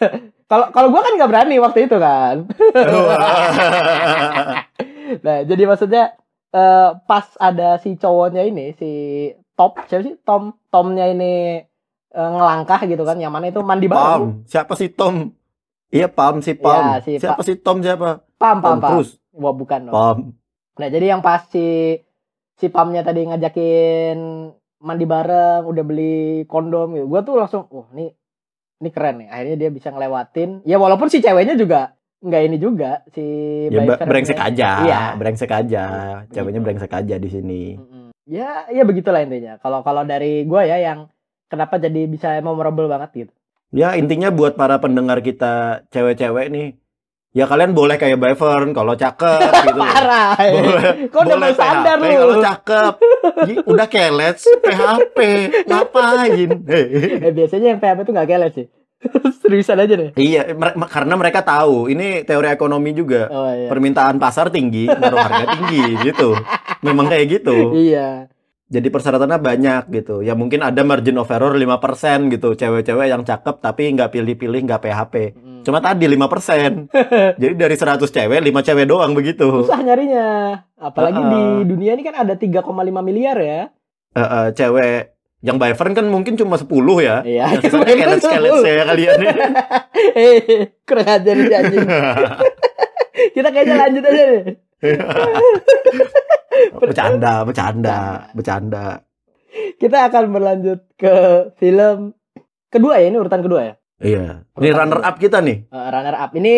Kalau kalau gua kan nggak berani waktu itu kan. Nah, jadi maksudnya eh, pas ada si cowoknya ini, si Top, siapa sih? Tom, Tomnya ini eh, ngelangkah gitu kan, yang mana itu mandi bareng. Siapa sih Tom? Iya, Palm si Palm. Iya, si siapa Pa- sih Tom siapa? Pam, pam, Tom pam. Cruise. Wah, bukan dong. Palm. Nah, jadi yang pas si si Pamnya tadi ngajakin mandi bareng, udah beli kondom gitu. Gua tuh langsung, wah, ini ini keren nih. Akhirnya dia bisa ngelewatin. Ya walaupun si ceweknya juga nggak ini juga si Ya brengsek aja. Iya. Brengsek aja. Ceweknya brengsek aja di sini. Ya, ya begitulah intinya. Kalau kalau dari gua ya yang kenapa jadi bisa memorable banget gitu. Ya intinya buat para pendengar kita cewek-cewek nih ya kalian boleh kayak Bavern kalau cakep gitu. Parah. Boleh, Kok udah boleh mau standar lu? kalau cakep. Udah kelet PHP. Ngapain? Eh biasanya yang PHP itu nggak keles sih. Seriusan aja deh. iya, karena mereka tahu ini teori ekonomi juga. Oh iya. Permintaan pasar tinggi, naruh harga tinggi gitu. Memang kayak gitu. Iya. Jadi persyaratannya banyak gitu. Ya mungkin ada margin of error 5% gitu. Cewek-cewek yang cakep tapi nggak pilih-pilih, nggak PHP. Hmm. Cuma tadi 5%. Jadi dari 100 cewek, 5 cewek doang begitu. Susah nyarinya. Apalagi Uh-uh. di dunia ini kan ada 3,5 miliar ya. Eh, eh, cewek yang Bavern kan mungkin cuma 10 ya. Iya. Yang sisanya kelet-kelet saya kalian. Eh, kurang ajar nih anjing. Kita kayaknya lanjut aja deh. bercanda, bercanda, bercanda. Kita akan berlanjut ke film kedua ya, ini urutan kedua ya. Iya. Ini runner up kita nih. Eh, runner up ini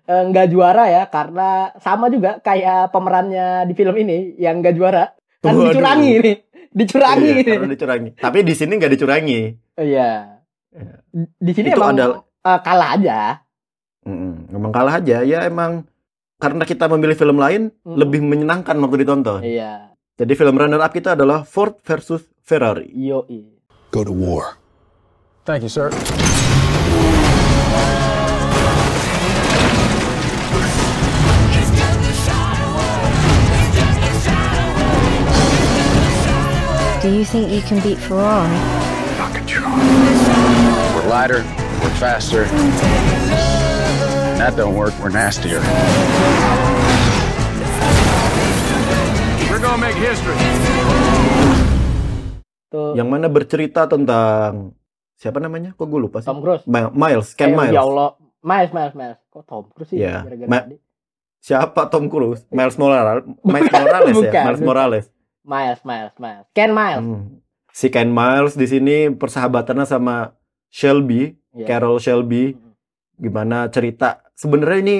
eh, nggak juara ya karena sama juga kayak pemerannya di film ini yang nggak juara kan Waduh. dicurangi nih dicurangi Iya, karena dicurangi. Tapi di sini nggak dicurangi. iya Iya. di sini Itu emang adalah- eh, kalah aja Mm-mm. Emang kalah aja. Ya emang karena kita memilih film lain Mm. lebih menyenangkan waktu ditonton. iya Jadi film runner up kita adalah Ford versus Ferrari. yoi Go to war. Thank you, sir. Do you think you can beat Ferrari? We're lighter, we're faster. When that don't work, we're nastier. We're gonna make history. tuh Yang mana bercerita tentang siapa namanya? Kok gue lupa sih? Tom Cruise Mi- Miles, Ken Eh, Miles. ya Allah Miles Miles Miles kok Tom Cruise sih Iya. gara-gara Ma- tadi? Siapa Tom Cruise? Miles Morales. Miles Morales ya? Bukan, Miles. Morales. Miles Miles Miles Ken Miles Hmm. Si Ken Miles di sini persahabatannya sama Shelby, Iya. Carol Shelby. Mm. Gimana cerita? Sebenarnya ini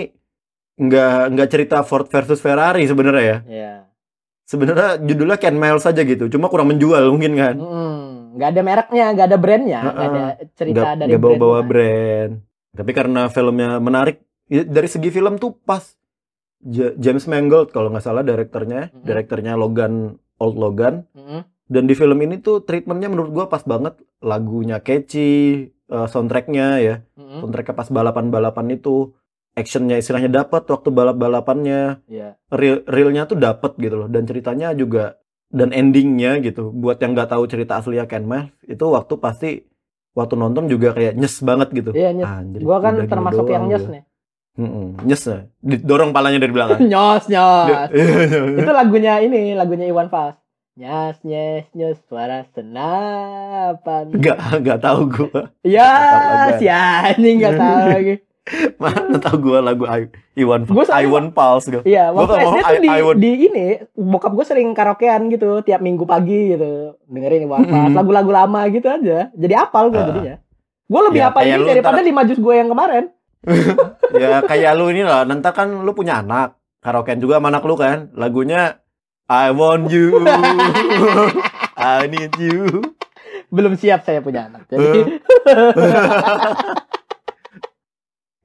nggak nggak cerita Ford versus Ferrari sebenarnya ya. Iya. Sebenarnya judulnya Ken Miles aja gitu. Cuma kurang menjual mungkin kan. Mm, nggak ada mereknya, nggak ada brandnya, nggak ada cerita Nggak dari nggak bawa-bawa bukan. brand. Tapi karena filmnya menarik, ya, dari segi film tuh pas. Ja- James Mangold kalau nggak salah direkturnya, Mhm. direkturnya Logan Old Logan. Mm-mm. Dan di film ini tuh treatmentnya menurut gua pas banget. Lagunya catchy, eh, soundtracknya ya. Mm-mm. Soundtracknya pas balapan-balapan itu. Actionnya istilahnya dapat waktu balap-balapannya. Iya. Real, realnya tuh dapat gitu loh. Dan ceritanya juga dan endingnya gitu. Buat yang nggak tahu cerita aslinya Ken Miles itu waktu pasti waktu nonton juga kayak nyes banget gitu. Iya, nyes. Anjir, Gua kan termasuk yang nyes nih. Mm-mm, nyes ya. Didorong palanya dari belakang. nyos, nyos. Dia- Itu lagunya ini, lagunya Iwan Fals. Nyas, nyes, nyes, suara senapan. Nggak, nggak tahu gua. Ya, Tahu si anjing nggak tahu lagi. Mana tahu gua lagu I- Iwan Gua soalnya- Iwan Pals gua. Iya, waktu SD tuh I- di, I would- di ini, bokap gue sering karaokean gitu, tiap minggu pagi gitu. Dengerin Iwan Fals, lagu-lagu lama gitu aja. Jadi apal gue Ah. jadinya. Gue lebih Ya, kayak ini daripada lima jus gue yang kemarin. Ya kayak lu ini lah, nanti kan lu punya anak. Karaokean juga sama anak lu kan. Lagunya I want you. I need you. Belum siap saya punya anak. Jadi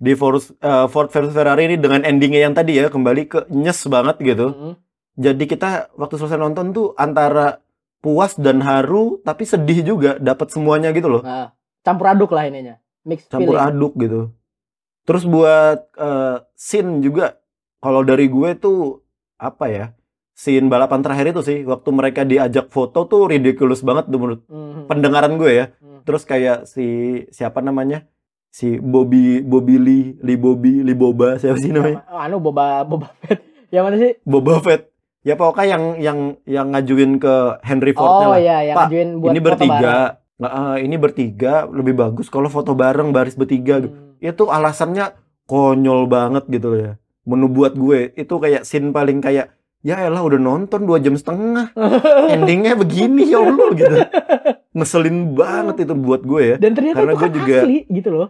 Di Ford, eh, Ford versus Ferrari ini dengan endingnya yang tadi ya kembali ke nyes banget gitu. Mhm. Jadi kita waktu selesai nonton tuh antara puas dan haru tapi sedih juga dapat semuanya gitu loh. nah, campur aduk lah ininya. Mix Campur feeling. aduk gitu. Terus buat eh, scene juga kalau dari gue tuh apa ya? Scene balapan terakhir itu sih waktu mereka diajak foto tuh ridiculous banget tuh menurut Mhm. pendengaran gue ya. Mhm. Terus kayak si siapa namanya? Si Bobby Bobby Lee, Lee Bobby, Lee Boba siapa sih namanya? Anu boba boba Fett. Yang mana sih? Boba Fett. Ya pokoknya yang yang yang ngajuin ke Henry Ford Oh lah. iya, yang Pak, ngajuin buat ini bertiga. eh, ini bertiga lebih bagus kalau foto bareng baris bertiga. gitu. Hmm. Itu alasannya konyol banget gitu ya. Menu buat gue itu kayak scene paling kayak ya elah udah nonton dua jam setengah endingnya begini ya Allah gitu ngeselin banget itu buat gue ya Dan ternyata Karena itu gue kan juga- asli gitu loh.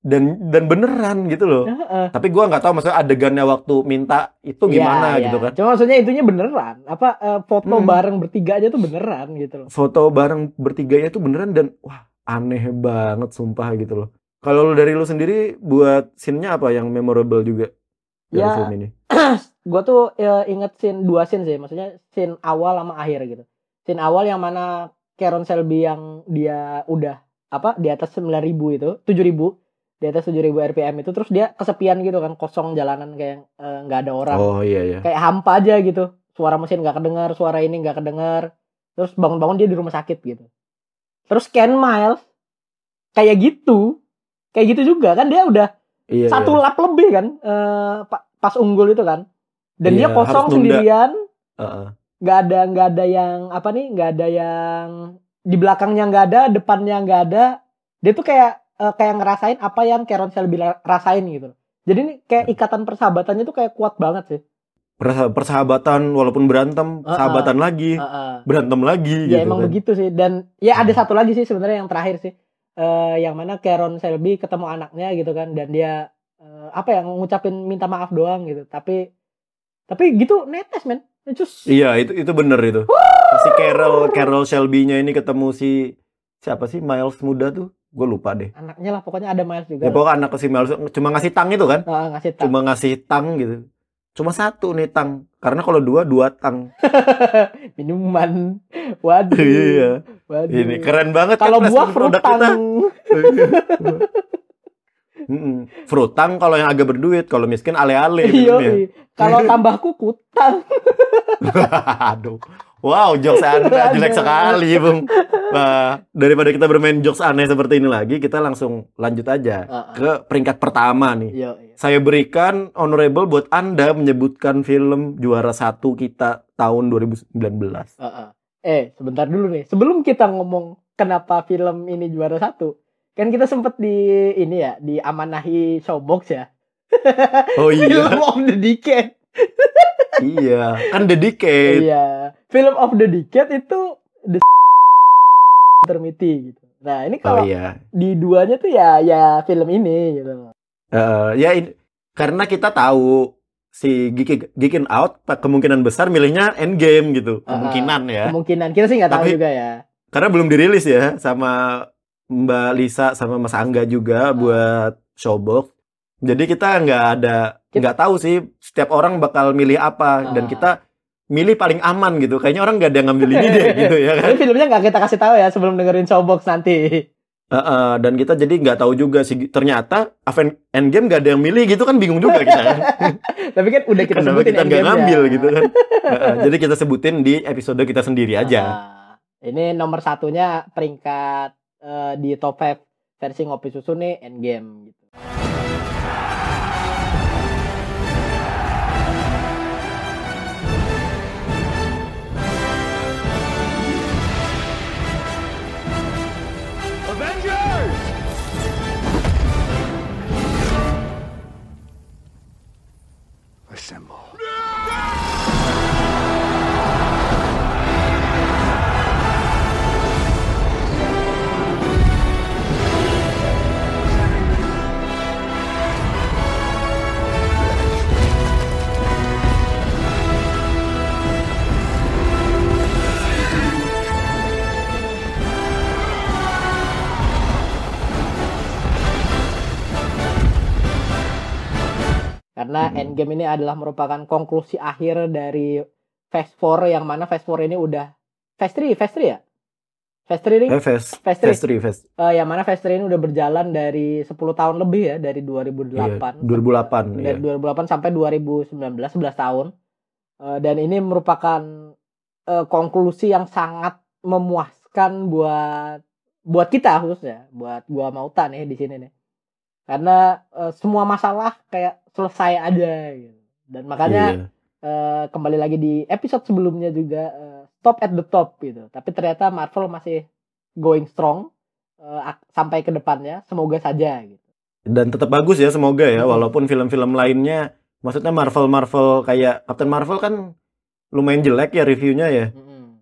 dan dan beneran gitu loh Heeh. tapi gue nggak tahu maksudnya adegannya waktu minta itu gimana Iya, gitu iya. kan Cuma maksudnya itunya beneran. Apa eh, foto Hmm. bareng bertiga aja tuh beneran gitu loh. foto bareng bertiganya itu beneran dan wah aneh banget sumpah gitu loh kalau lu dari lu sendiri buat scene-nya apa yang memorable juga dari Ya. film ini. gue tuh ya, inget scene dua scene sih maksudnya scene awal sama akhir gitu scene awal yang mana Karen Selby yang dia udah apa di atas 9000 itu 7000 di atas 7000 rpm itu terus dia kesepian gitu kan kosong jalanan kayak eh, nggak ada orang Oh iya iya. kayak hampa aja gitu suara mesin nggak kedengar suara ini nggak kedengar terus bangun-bangun dia di rumah sakit gitu terus Ken Miles kayak gitu kayak gitu juga kan dia udah Iya, satu iya. lap lebih kan pa- pas unggul itu kan dan dia Iya, kosong harus nunda. sendirian nggak ada nggak ada yang apa nih nggak ada yang di belakangnya nggak ada depannya nggak ada dia tuh kayak eh, kayak ngerasain apa yang Karen Shelby la- rasain gitu jadi ini kayak ikatan persahabatannya tuh kayak kuat banget sih Persa- persahabatan walaupun berantem, Heeh. sahabatan lagi, Heeh. berantem lagi ya gitu emang kan. begitu sih dan ya ada Hmm. satu lagi sih sebenarnya yang terakhir sih Eh, yang mana Karen Shelby ketemu anaknya gitu kan dan dia eh, apa ya ngucapin minta maaf doang gitu tapi tapi gitu netes men Cus. Iya, itu itu bener itu. Si Carol Carol Shelby-nya ini ketemu si siapa sih Miles muda tuh? Gue lupa deh. anaknya lah pokoknya ada Miles juga Ya pokoknya anak si Miles cuma ngasih tang itu kan? Ah, ngasih tahu Cuma ngasih tang gitu. Cuma satu nih tang. Karena kalau dua dua tang. minuman waduh Iya. waduh Ini keren banget kalau kan buah produk kita. frutang kalau yang agak berduit, kalau miskin ale-ale. iya minumnya. kalau tambah kukutang Aduh. Wow, jokes Anda jelek sekali, Bung. Nah, daripada kita bermain jokes aneh seperti ini lagi, kita langsung lanjut aja Heeh. ke peringkat pertama nih. iya iya. Saya berikan honorable buat Anda menyebutkan film juara satu kita tahun 2019. Heeh. eh sebentar dulu nih sebelum kita ngomong kenapa film ini juara satu kan kita sempet di ini ya di amanahi showbox ya Oh film iya, of the decade iya. Kan The Decade. iya film of the decade itu the termiti gitu nah ini Oh kalau iya. di duanya tuh ya ya film ini gitu Eh, ya in- karena kita tahu si Geek, Geekin Out kemungkinan besar milihnya Endgame gitu. Ah, Kemungkinan ya. kemungkinan kita sih nggak tahu juga ya Karena belum dirilis ya sama Mbak Lisa sama Mas Angga juga Ah. buat Showbox. Jadi kita nggak ada nggak tahu sih setiap orang bakal milih apa dan Ah. kita milih paling aman gitu. Kayaknya orang nggak ada yang ngambil ini deh gitu ya kan. Tapi filmnya nggak kita kasih tahu ya sebelum dengerin showbox nanti. Heeh, dan kita jadi nggak tahu juga sih ternyata Aven Endgame nggak ada yang milih gitu kan bingung juga kita kan. Tapi kan udah kita Kenapa sebutin kita nggak ngambil gitu kan. Heeh, jadi kita sebutin di episode kita sendiri aja. Ah, ini nomor satunya peringkat eh, di top 5 versi ngopi susu nih Endgame gitu. Karena Hmm. Endgame ini adalah merupakan konklusi akhir dari Phase 4 yang mana Phase 4 ini udah Phase 3, Phase 3 ya? Phase 3 ini Eh, Fast, Fast Fast 3, Fast. eh, yang mana Phase 3 ini udah berjalan dari 10 tahun lebih ya dari 2008. Iya, 2008 dari iya. 2008 sampai 2019 11 tahun Eh, dan ini merupakan eh, konklusi yang sangat memuaskan buat buat kita khususnya buat gua Mauta nih di sini nih karena eh, semua masalah kayak selesai aja gitu. dan makanya Iya. eh, kembali lagi di episode sebelumnya juga eh, stop at the top gitu tapi ternyata Marvel masih going strong ak- sampai ke depannya semoga saja gitu Dan tetap bagus ya semoga ya Hmm. walaupun film-film lainnya maksudnya Marvel Marvel kayak Captain Marvel kan lumayan jelek ya reviewnya ya. Mm-mm.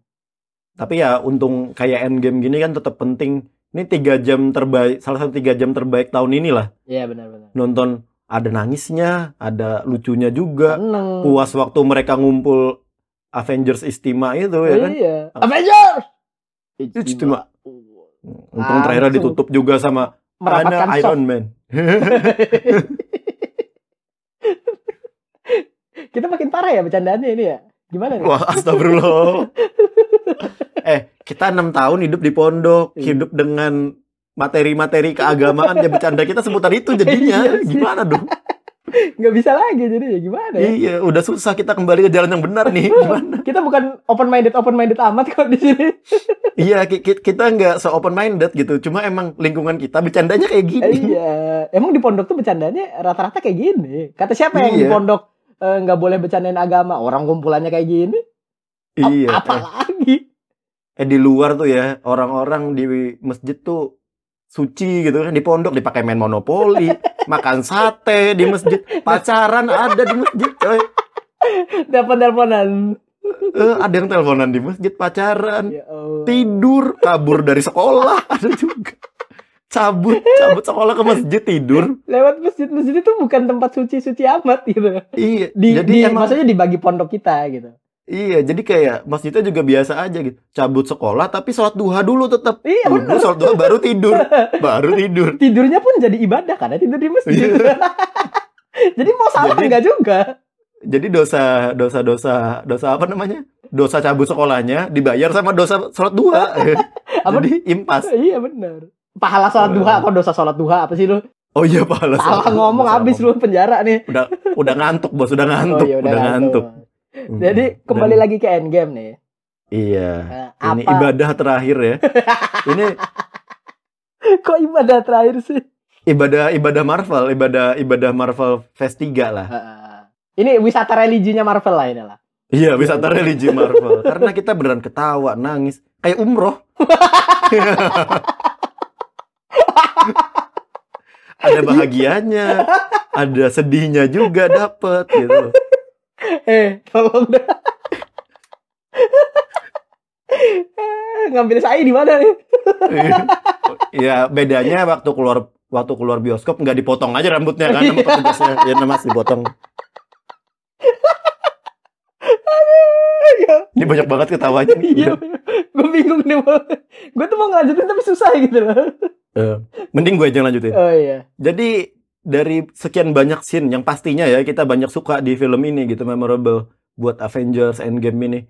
Tapi ya untung kayak Endgame gini kan tetap penting. Ini tiga jam terbaik, salah satu tiga jam terbaik tahun ini lah. iya benar-benar Nonton ada nangisnya, ada lucunya juga. seneng Puas waktu mereka ngumpul Avengers Istima itu ya kan. Iya. Avengers. Istimewa. Untung terakhir ditutup juga sama merapatkan soft. Iron Man. parah ya bercandaannya ini ya. Gimana nih? Wah, astagfirullah. eh, kita enam tahun hidup di pondok, Iya. hidup dengan materi-materi keagamaan ya bercanda kita seputar itu jadinya. Iya. Gimana dong? Nggak bisa lagi jadi ya gimana ya? Iya, udah susah kita kembali ke jalan yang benar nih. Gimana? Kita bukan open minded open minded amat kok di sini. Iya, ki- ki- kita nggak se open minded gitu. Cuma emang lingkungan kita bercandanya kayak gini. iya. Emang di pondok tuh bercandanya rata-rata kayak gini. Kata siapa yang di Iya. pondok eh, nggak boleh bercandain agama? Orang kumpulannya kayak gini. Iya. Apa Eh, lagi? eh, di luar tuh ya, orang-orang di masjid tuh suci gitu kan di pondok dipakai main monopoli, makan sate di masjid, pacaran ada di masjid, coy. Telepon-teleponan. Eh, ada yang teleponan di masjid pacaran, Ya Allah. tidur, kabur dari sekolah, ada juga. Cabut, cabut sekolah ke masjid tidur. Lewat masjid-masjid itu bukan tempat suci-suci amat gitu. Iya, Di, jadi di- emang maksudnya dibagi pondok kita gitu. Iya, jadi kayak masjidnya juga biasa aja gitu. Cabut sekolah tapi sholat duha dulu tetap. Iya, bener. sholat duha baru tidur. baru tidur. Tidurnya pun jadi ibadah karena tidur di masjid. Iya. jadi mau salah Jadi- enggak juga. Jadi dosa dosa dosa dosa apa namanya? Dosa cabut sekolahnya dibayar sama dosa sholat duha. Apa? Jadi impas. Iya benar. Pahala sholat duha kok dosa sholat duha apa sih lu? Oh iya pahala. Salah sholat- ngomong habis lu penjara nih. Udah udah ngantuk bos, udah ngantuk, Oh iya udah, ngantuk. Hmm. Jadi kembali Dan- lagi ke endgame nih. Iya. Eh, Ini apa ibadah terakhir ya. Ini kok ibadah terakhir sih? ibadah ibadah Marvel, ibadah ibadah Marvel Phase 3 lah. Ini wisata religinya Marvel lah ini lah. Iya, wisata religi Marvel. Karena kita beneran ketawa, nangis, kayak umroh. ada bahagianya, ada sedihnya juga dapet gitu. Eh, tolong dah. Eh, Ngambil saya di mana nih? ya bedanya waktu keluar waktu keluar bioskop nggak dipotong aja rambutnya kan sama petugasnya. Ya mas dipotong. Ini banyak banget ketawanya. Iya, gue bingung nih. Gue tuh mau ngelanjutin tapi susah gitu loh. Eh, mending gue aja lanjutin. Oh iya. Jadi dari sekian banyak scene yang pastinya ya kita banyak suka di film ini gitu memorable buat Avengers Endgame ini.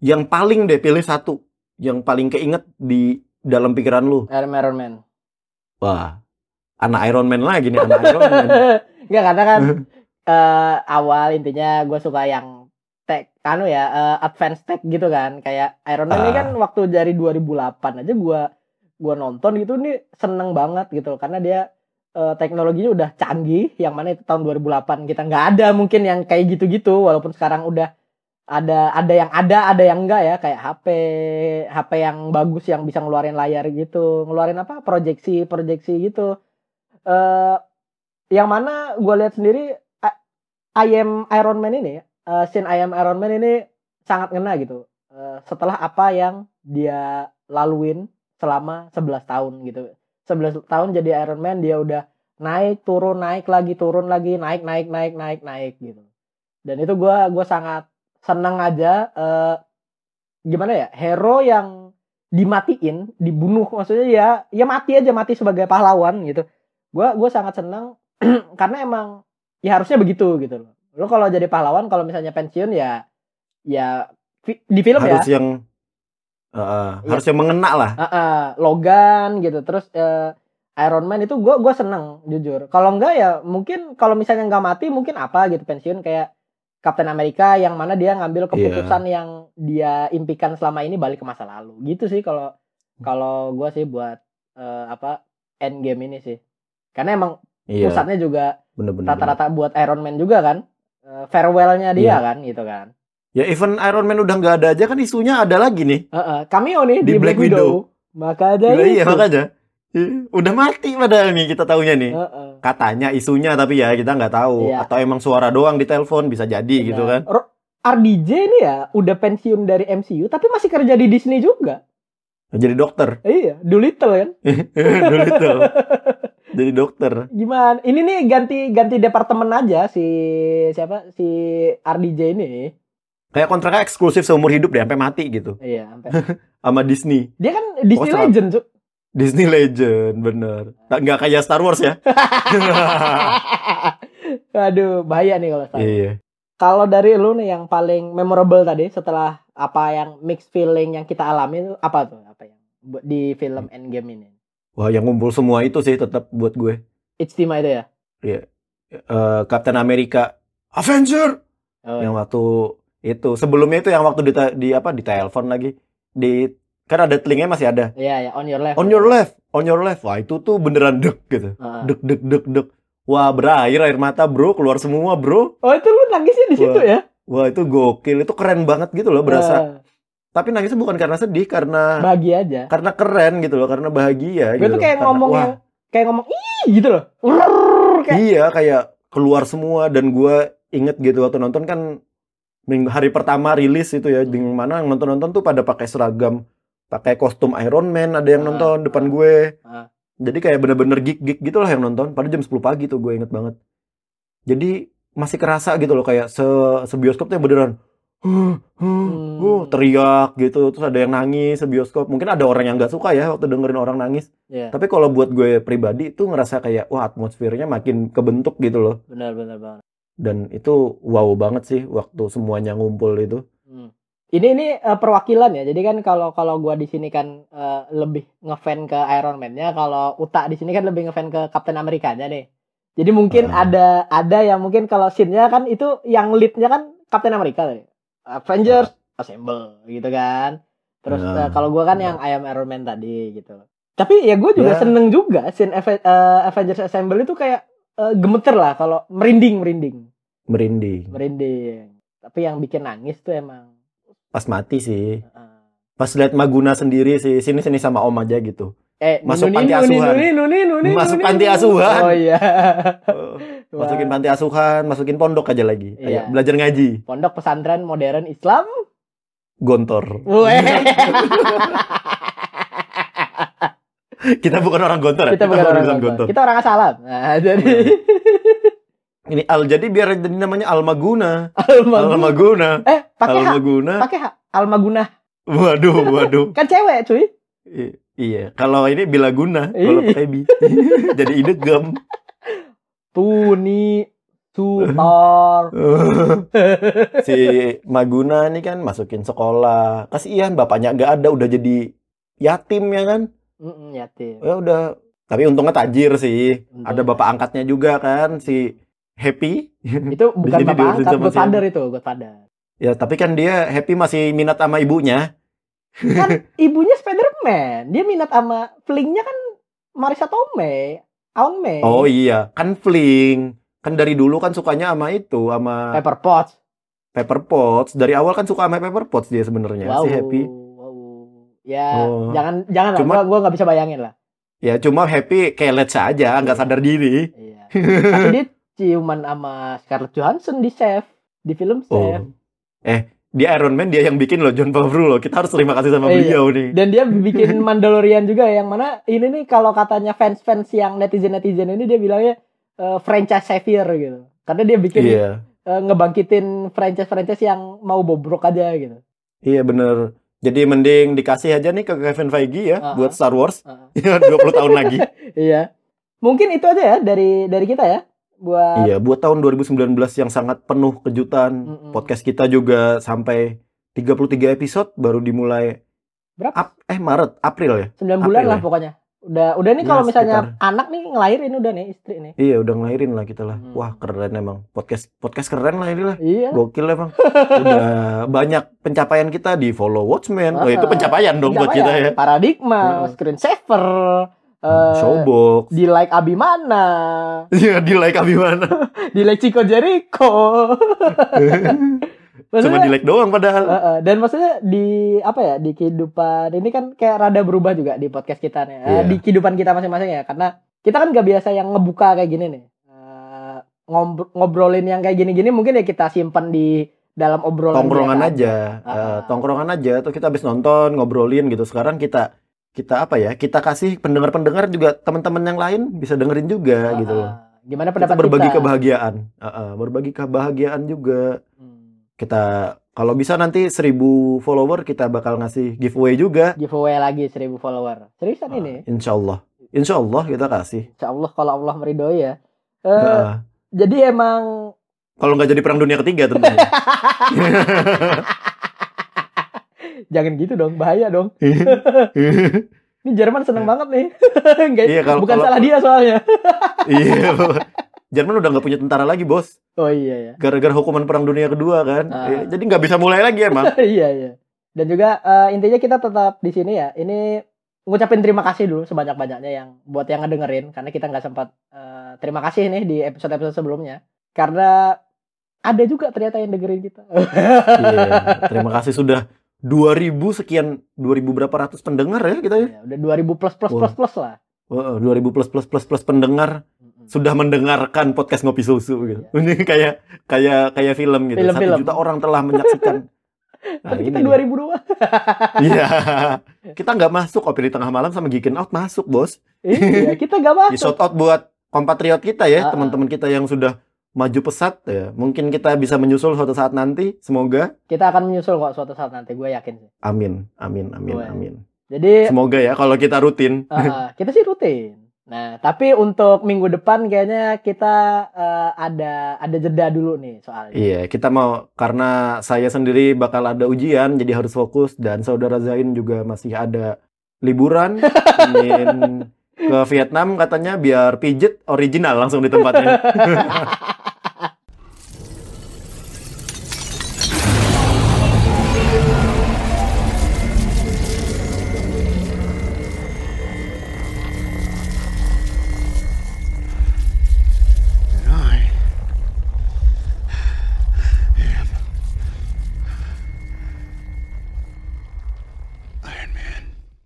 Yang paling deh pilih satu yang paling keinget di dalam pikiran lu. Iron Man, Iron Man. Wah, anak Iron Man lagi nih anak Iron Man. Enggak karena kan eh, awal intinya gue suka yang tech anu ya eh, advance tech gitu kan kayak Iron Man ini Ah. kan waktu dari 2008 aja gua gua nonton gitu nih seneng banget gitu karena dia eh, teknologinya udah canggih yang mana itu tahun 2008 kita nggak ada mungkin yang kayak gitu-gitu walaupun sekarang udah ada ada yang ada ada yang enggak ya kayak HP HP yang bagus yang bisa ngeluarin layar gitu ngeluarin apa proyeksi proyeksi gitu. Eh yang mana gue lihat sendiri I- am Iron Man ini eh, scene I am Iron Man ini sangat ngena gitu. Eh, setelah apa yang dia laluin selama 11 tahun gitu 11 tahun jadi Iron Man dia udah naik turun naik lagi turun lagi naik naik naik naik naik gitu. Dan itu gua gua sangat seneng aja eh, gimana ya hero yang dimatiin dibunuh maksudnya ya ya mati aja mati sebagai pahlawan gitu. Gua gua sangat seneng karena emang ya harusnya begitu gitu loh. Lo kalau jadi pahlawan kalau misalnya pensiun ya ya di film harus ya yang uh, Iya. harus yang mengena lah. Ah, ah, Logan gitu. Terus eh, Iron Man itu gue gua seneng jujur. Kalau enggak ya mungkin kalau misalnya nggak mati mungkin apa gitu pensiun kayak Captain America yang mana dia ngambil keputusan yang dia impikan selama ini balik ke masa lalu. Gitu sih kalau kalau gue sih buat eh, apa Endgame ini sih. Karena emang Iya, pusatnya juga rata-rata buat Iron Man juga kan. Eh, farewellnya dia Iya. kan gitu kan Ya even Iron Man udah nggak ada aja kan isunya ada lagi nih. Heeh, cameo nih di, Di Black, Black Widow. Widow. maka aja Gila, iya makanya. Ih, Udah mati padahal nih kita taunya nih. Heeh. Katanya isunya tapi ya kita nggak tahu. Iya. Atau emang suara doang di telepon bisa jadi gitu Nah, kan. Ro- RDJ ini ya udah pensiun dari MCU tapi masih kerja di Disney juga. Jadi dokter. Iya, Doolittle kan. Itu. Jadi dokter. Gimana? Ini nih ganti ganti departemen aja si siapa si RDJ ini. Kayak kontraknya eksklusif seumur hidup deh sampai mati gitu. Iya, sampai. Sama Disney. Dia kan Disney selalu- Legend, Cuk. Disney Legend, bener. Tak- Nggak kayak Star Wars ya. Aduh, bahaya nih kalau salah. iya. kalau dari lu nih yang paling memorable tadi setelah apa yang mixed feeling yang kita alami itu apa tuh? Apa yang di film Endgame ini? Wah, yang ngumpul semua itu sih tetap buat gue. Istimewa itu ya? Iya. Eh, Captain America, Avenger. Oh, Yang waktu itu sebelumnya itu yang waktu di, di apa di telepon lagi di kan ada telinganya masih ada. Iya ya, on your left. On your left, on your left. Wah, itu tuh beneran deg gitu. Heeh. Deg deg deg deg. Wah, berair air mata, Bro, keluar semua, Bro. Oh itu lu nangisnya di situ ya? Wah, itu gokil. Itu keren banget gitu loh, berasa. Eh, Tapi nangisnya bukan karena sedih, karena bahagia aja. karena keren gitu loh, karena bahagia Gue gitu. tuh kayak Karena, ngomong wah, yang kayak ngomong ih gitu loh. Urr, kayak Iya, kayak keluar semua dan gua inget gitu waktu nonton kan minggu hari pertama rilis itu ya, di mana yang nonton-nonton tuh pada pakai seragam, pakai kostum Iron Man, ada yang Ah, nonton depan gue. ah. Jadi kayak bener-bener geek-geek gitu lah yang nonton. Pada jam 10 pagi tuh gue inget banget. Jadi masih kerasa gitu loh kayak se sebioskopnya beneran huh, huh, Hmm. huh, teriak gitu terus ada yang nangis sebioskop mungkin ada orang yang nggak suka ya waktu dengerin orang nangis Iya, tapi kalau buat gue pribadi itu ngerasa kayak wah atmosfernya makin kebentuk gitu loh benar benar banget. Dan itu wow banget sih waktu semuanya ngumpul itu Hmm. Ini ini eh, perwakilan ya. Jadi kan kalau kalau gua di sini kan eh, lebih ngefan ke Iron Man-nya, kalau Uta di sini kan lebih ngefan ke Captain America-nya nih. Jadi mungkin Ah. ada ada yang mungkin kalau scene-nya kan itu yang lead-nya kan Captain America tadi. Avengers Assemble gitu kan. Terus Ah. eh, kalau gua kan yang I am Iron Man tadi gitu. Tapi ya gue juga Ya. seneng juga scene Ave- Avengers Assemble itu kayak eh, gemeter lah kalau merinding merinding merinding merinding. Tapi yang bikin nangis tuh emang pas mati sih eh, pas lihat Maguna sendiri sih sini sini sama om aja gitu Eh, Masuk nuni, panti nuni, asuhan. Nuni, nuni, nuni, Masuk nuni, panti asuhan. Oh iya. Masukin panti asuhan masukin pondok aja lagi Iya. kayak belajar ngaji Pondok pesantren modern Islam. gontor. kita bukan orang gontor ya? kita bukan orang bilang gontor. Kita orang asalam. Nah, jadi ini al jadi biar jadi namanya Almaguna Almaguna. Almaguna Eh, pakai. Almaguna Pakai. Almaguna. waduh waduh Kan cewek, cuy. I- iya kalau ini Bilaguna kalau Iya. pakai bi jadi idegem Tuni Tutor. si Maguna ini kan masukin sekolah kasihan bapaknya nggak ada udah jadi yatim ya kan Mm-mm, yatim. ya udah tapi untungnya tajir sih Untungnya ada bapak angkatnya juga kan si Happy Itu bukan bapak angkat, Godfather itu, Godfather. ya tapi kan dia Happy masih minat sama ibunya Kan ibunya Spider-Man. Dia minat sama flingnya kan Marisa Tomei. Aun Mei. oh iya kan Fling kan dari dulu kan sukanya sama itu sama Pepper Potts. Pepper Potts dari awal kan suka sama Pepper Potts dia sebenarnya Wow. si Happy. Ya, Oh. jangan jangan lah. Cuma- Gua, gua nggak bisa bayangin lah. ya cuma Happy kelet saja nggak sadar diri Iya. Tapi dia ciuman sama Scarlett Johansson di Chef, di film Chef. oh eh dia Iron Man dia yang bikin loh John Favreau loh kita harus terima kasih sama Iya. beliau nih Dan dia bikin Mandalorian juga yang mana ini nih kalau katanya fans-fans yang netizen-netizen ini dia bilangnya eh, franchise savior gitu. Karena dia bikin iya eh, ngebangkitin franchise-franchise yang mau bobrok aja gitu. iya bener jadi mending dikasih aja nih ke Kevin Feige ya Ah. buat Star Wars Ah. ya 20 tahun lagi Iya. Mungkin itu aja ya dari dari kita ya buat Iya, buat tahun 2019 yang sangat penuh kejutan. Mm-mm. Podcast kita juga sampai 33 episode baru dimulai berapa? Ap- eh Maret, April ya. 9 bulan April lah ya? pokoknya. Udah udah nih Ya, kalau misalnya sekitar. anak nih ngelahirin udah nih istri nih. Iya, udah ngelahirin lah kita lah. Hmm. Wah, keren emang. Podcast podcast keren lah ini lah. Iya. Gokil emang. udah banyak pencapaian kita di follow Watchmen. Oh, itu Ah, pencapaian dong buat kita ya. Paradigma, Hmm. screensaver, eh, Showbox. di like Abimana, Iya, di like Abimana. di like Chico Jericho. Cuma Maksudnya- di like doang padahal. Eh, eh, dan maksudnya di apa ya di kehidupan ini kan kayak rada berubah juga di podcast kita nih Eh, Iya. di kehidupan kita masing-masing ya karena kita kan gak biasa yang ngebuka kayak gini nih ngob- ngobrolin yang kayak gini-gini mungkin ya kita simpan di dalam obrolan tongkrongan aja, Ah. Eh, tongkrongan aja. Tuh kita habis nonton, ngobrolin gitu. Sekarang kita kita apa ya? Kita kasih pendengar-pendengar juga teman-teman yang lain bisa dengerin juga Ah, gitu loh. gimana Kita pendapat berbagi kita kebahagiaan, Ah, ah, berbagi kebahagiaan juga. Kita kalau bisa nanti 1000 follower kita bakal ngasih giveaway juga. giveaway lagi 1000 follower seriusan Ah, ini Insya Allah, Insya Allah kita kasih. Insya Allah kalau Allah meridoi ya Eh, Ah, jadi emang Kalau nggak jadi perang dunia ketiga tentunya. Jangan gitu dong, bahaya dong. Ini Jerman seneng banget nih. Nggak- Iya, kalau- bukan kalau- salah dia soalnya. iya. Jerman udah nggak punya tentara lagi bos. Oh iya ya. Gara-gara hukuman perang dunia kedua kan. Eh, Jadi nggak bisa mulai lagi emang. iya iya. Dan juga eh, intinya kita tetap di sini ya. Ini ngucapin terima kasih dulu sebanyak-banyaknya yang buat yang ngedengerin karena kita nggak sempat eh, terima kasih nih di episode-episode sebelumnya. Karena ada juga ternyata yang dengerin kita. Iya. Terima kasih sudah 2000 sekian 2000 berapa ratus pendengar ya kita ya. Ya, udah 2000 plus plus plus plus lah. Wah, 2000 plus plus plus plus pendengar. Sudah mendengarkan podcast ngopi susu gitu. Ini kayak kayak kayak film gitu. Iya. Film, Satu film. juta orang telah menyaksikan. Nah, Tapi kita ini. 2000 doang. Iya. Kita nggak masuk kopi di tengah malam sama Geekin Out masuk, Bos. iya, kita nggak Di masuk. shout out buat kompatriot kita ya, teman-teman kita yang sudah maju pesat ya. Mungkin kita bisa menyusul suatu saat nanti, semoga. Kita akan menyusul kok suatu saat nanti, gue yakin sih. Amin, amin, amin, amin. Jadi Semoga ya kalau kita rutin. Uh, kita sih rutin. Nah, tapi untuk minggu depan kayaknya kita uh, ada ada jeda dulu nih soalnya. Iya, kita mau karena saya sendiri bakal ada ujian, jadi harus fokus dan saudara Zain juga masih ada liburan, ingin ke Vietnam katanya biar pijet original langsung di tempatnya.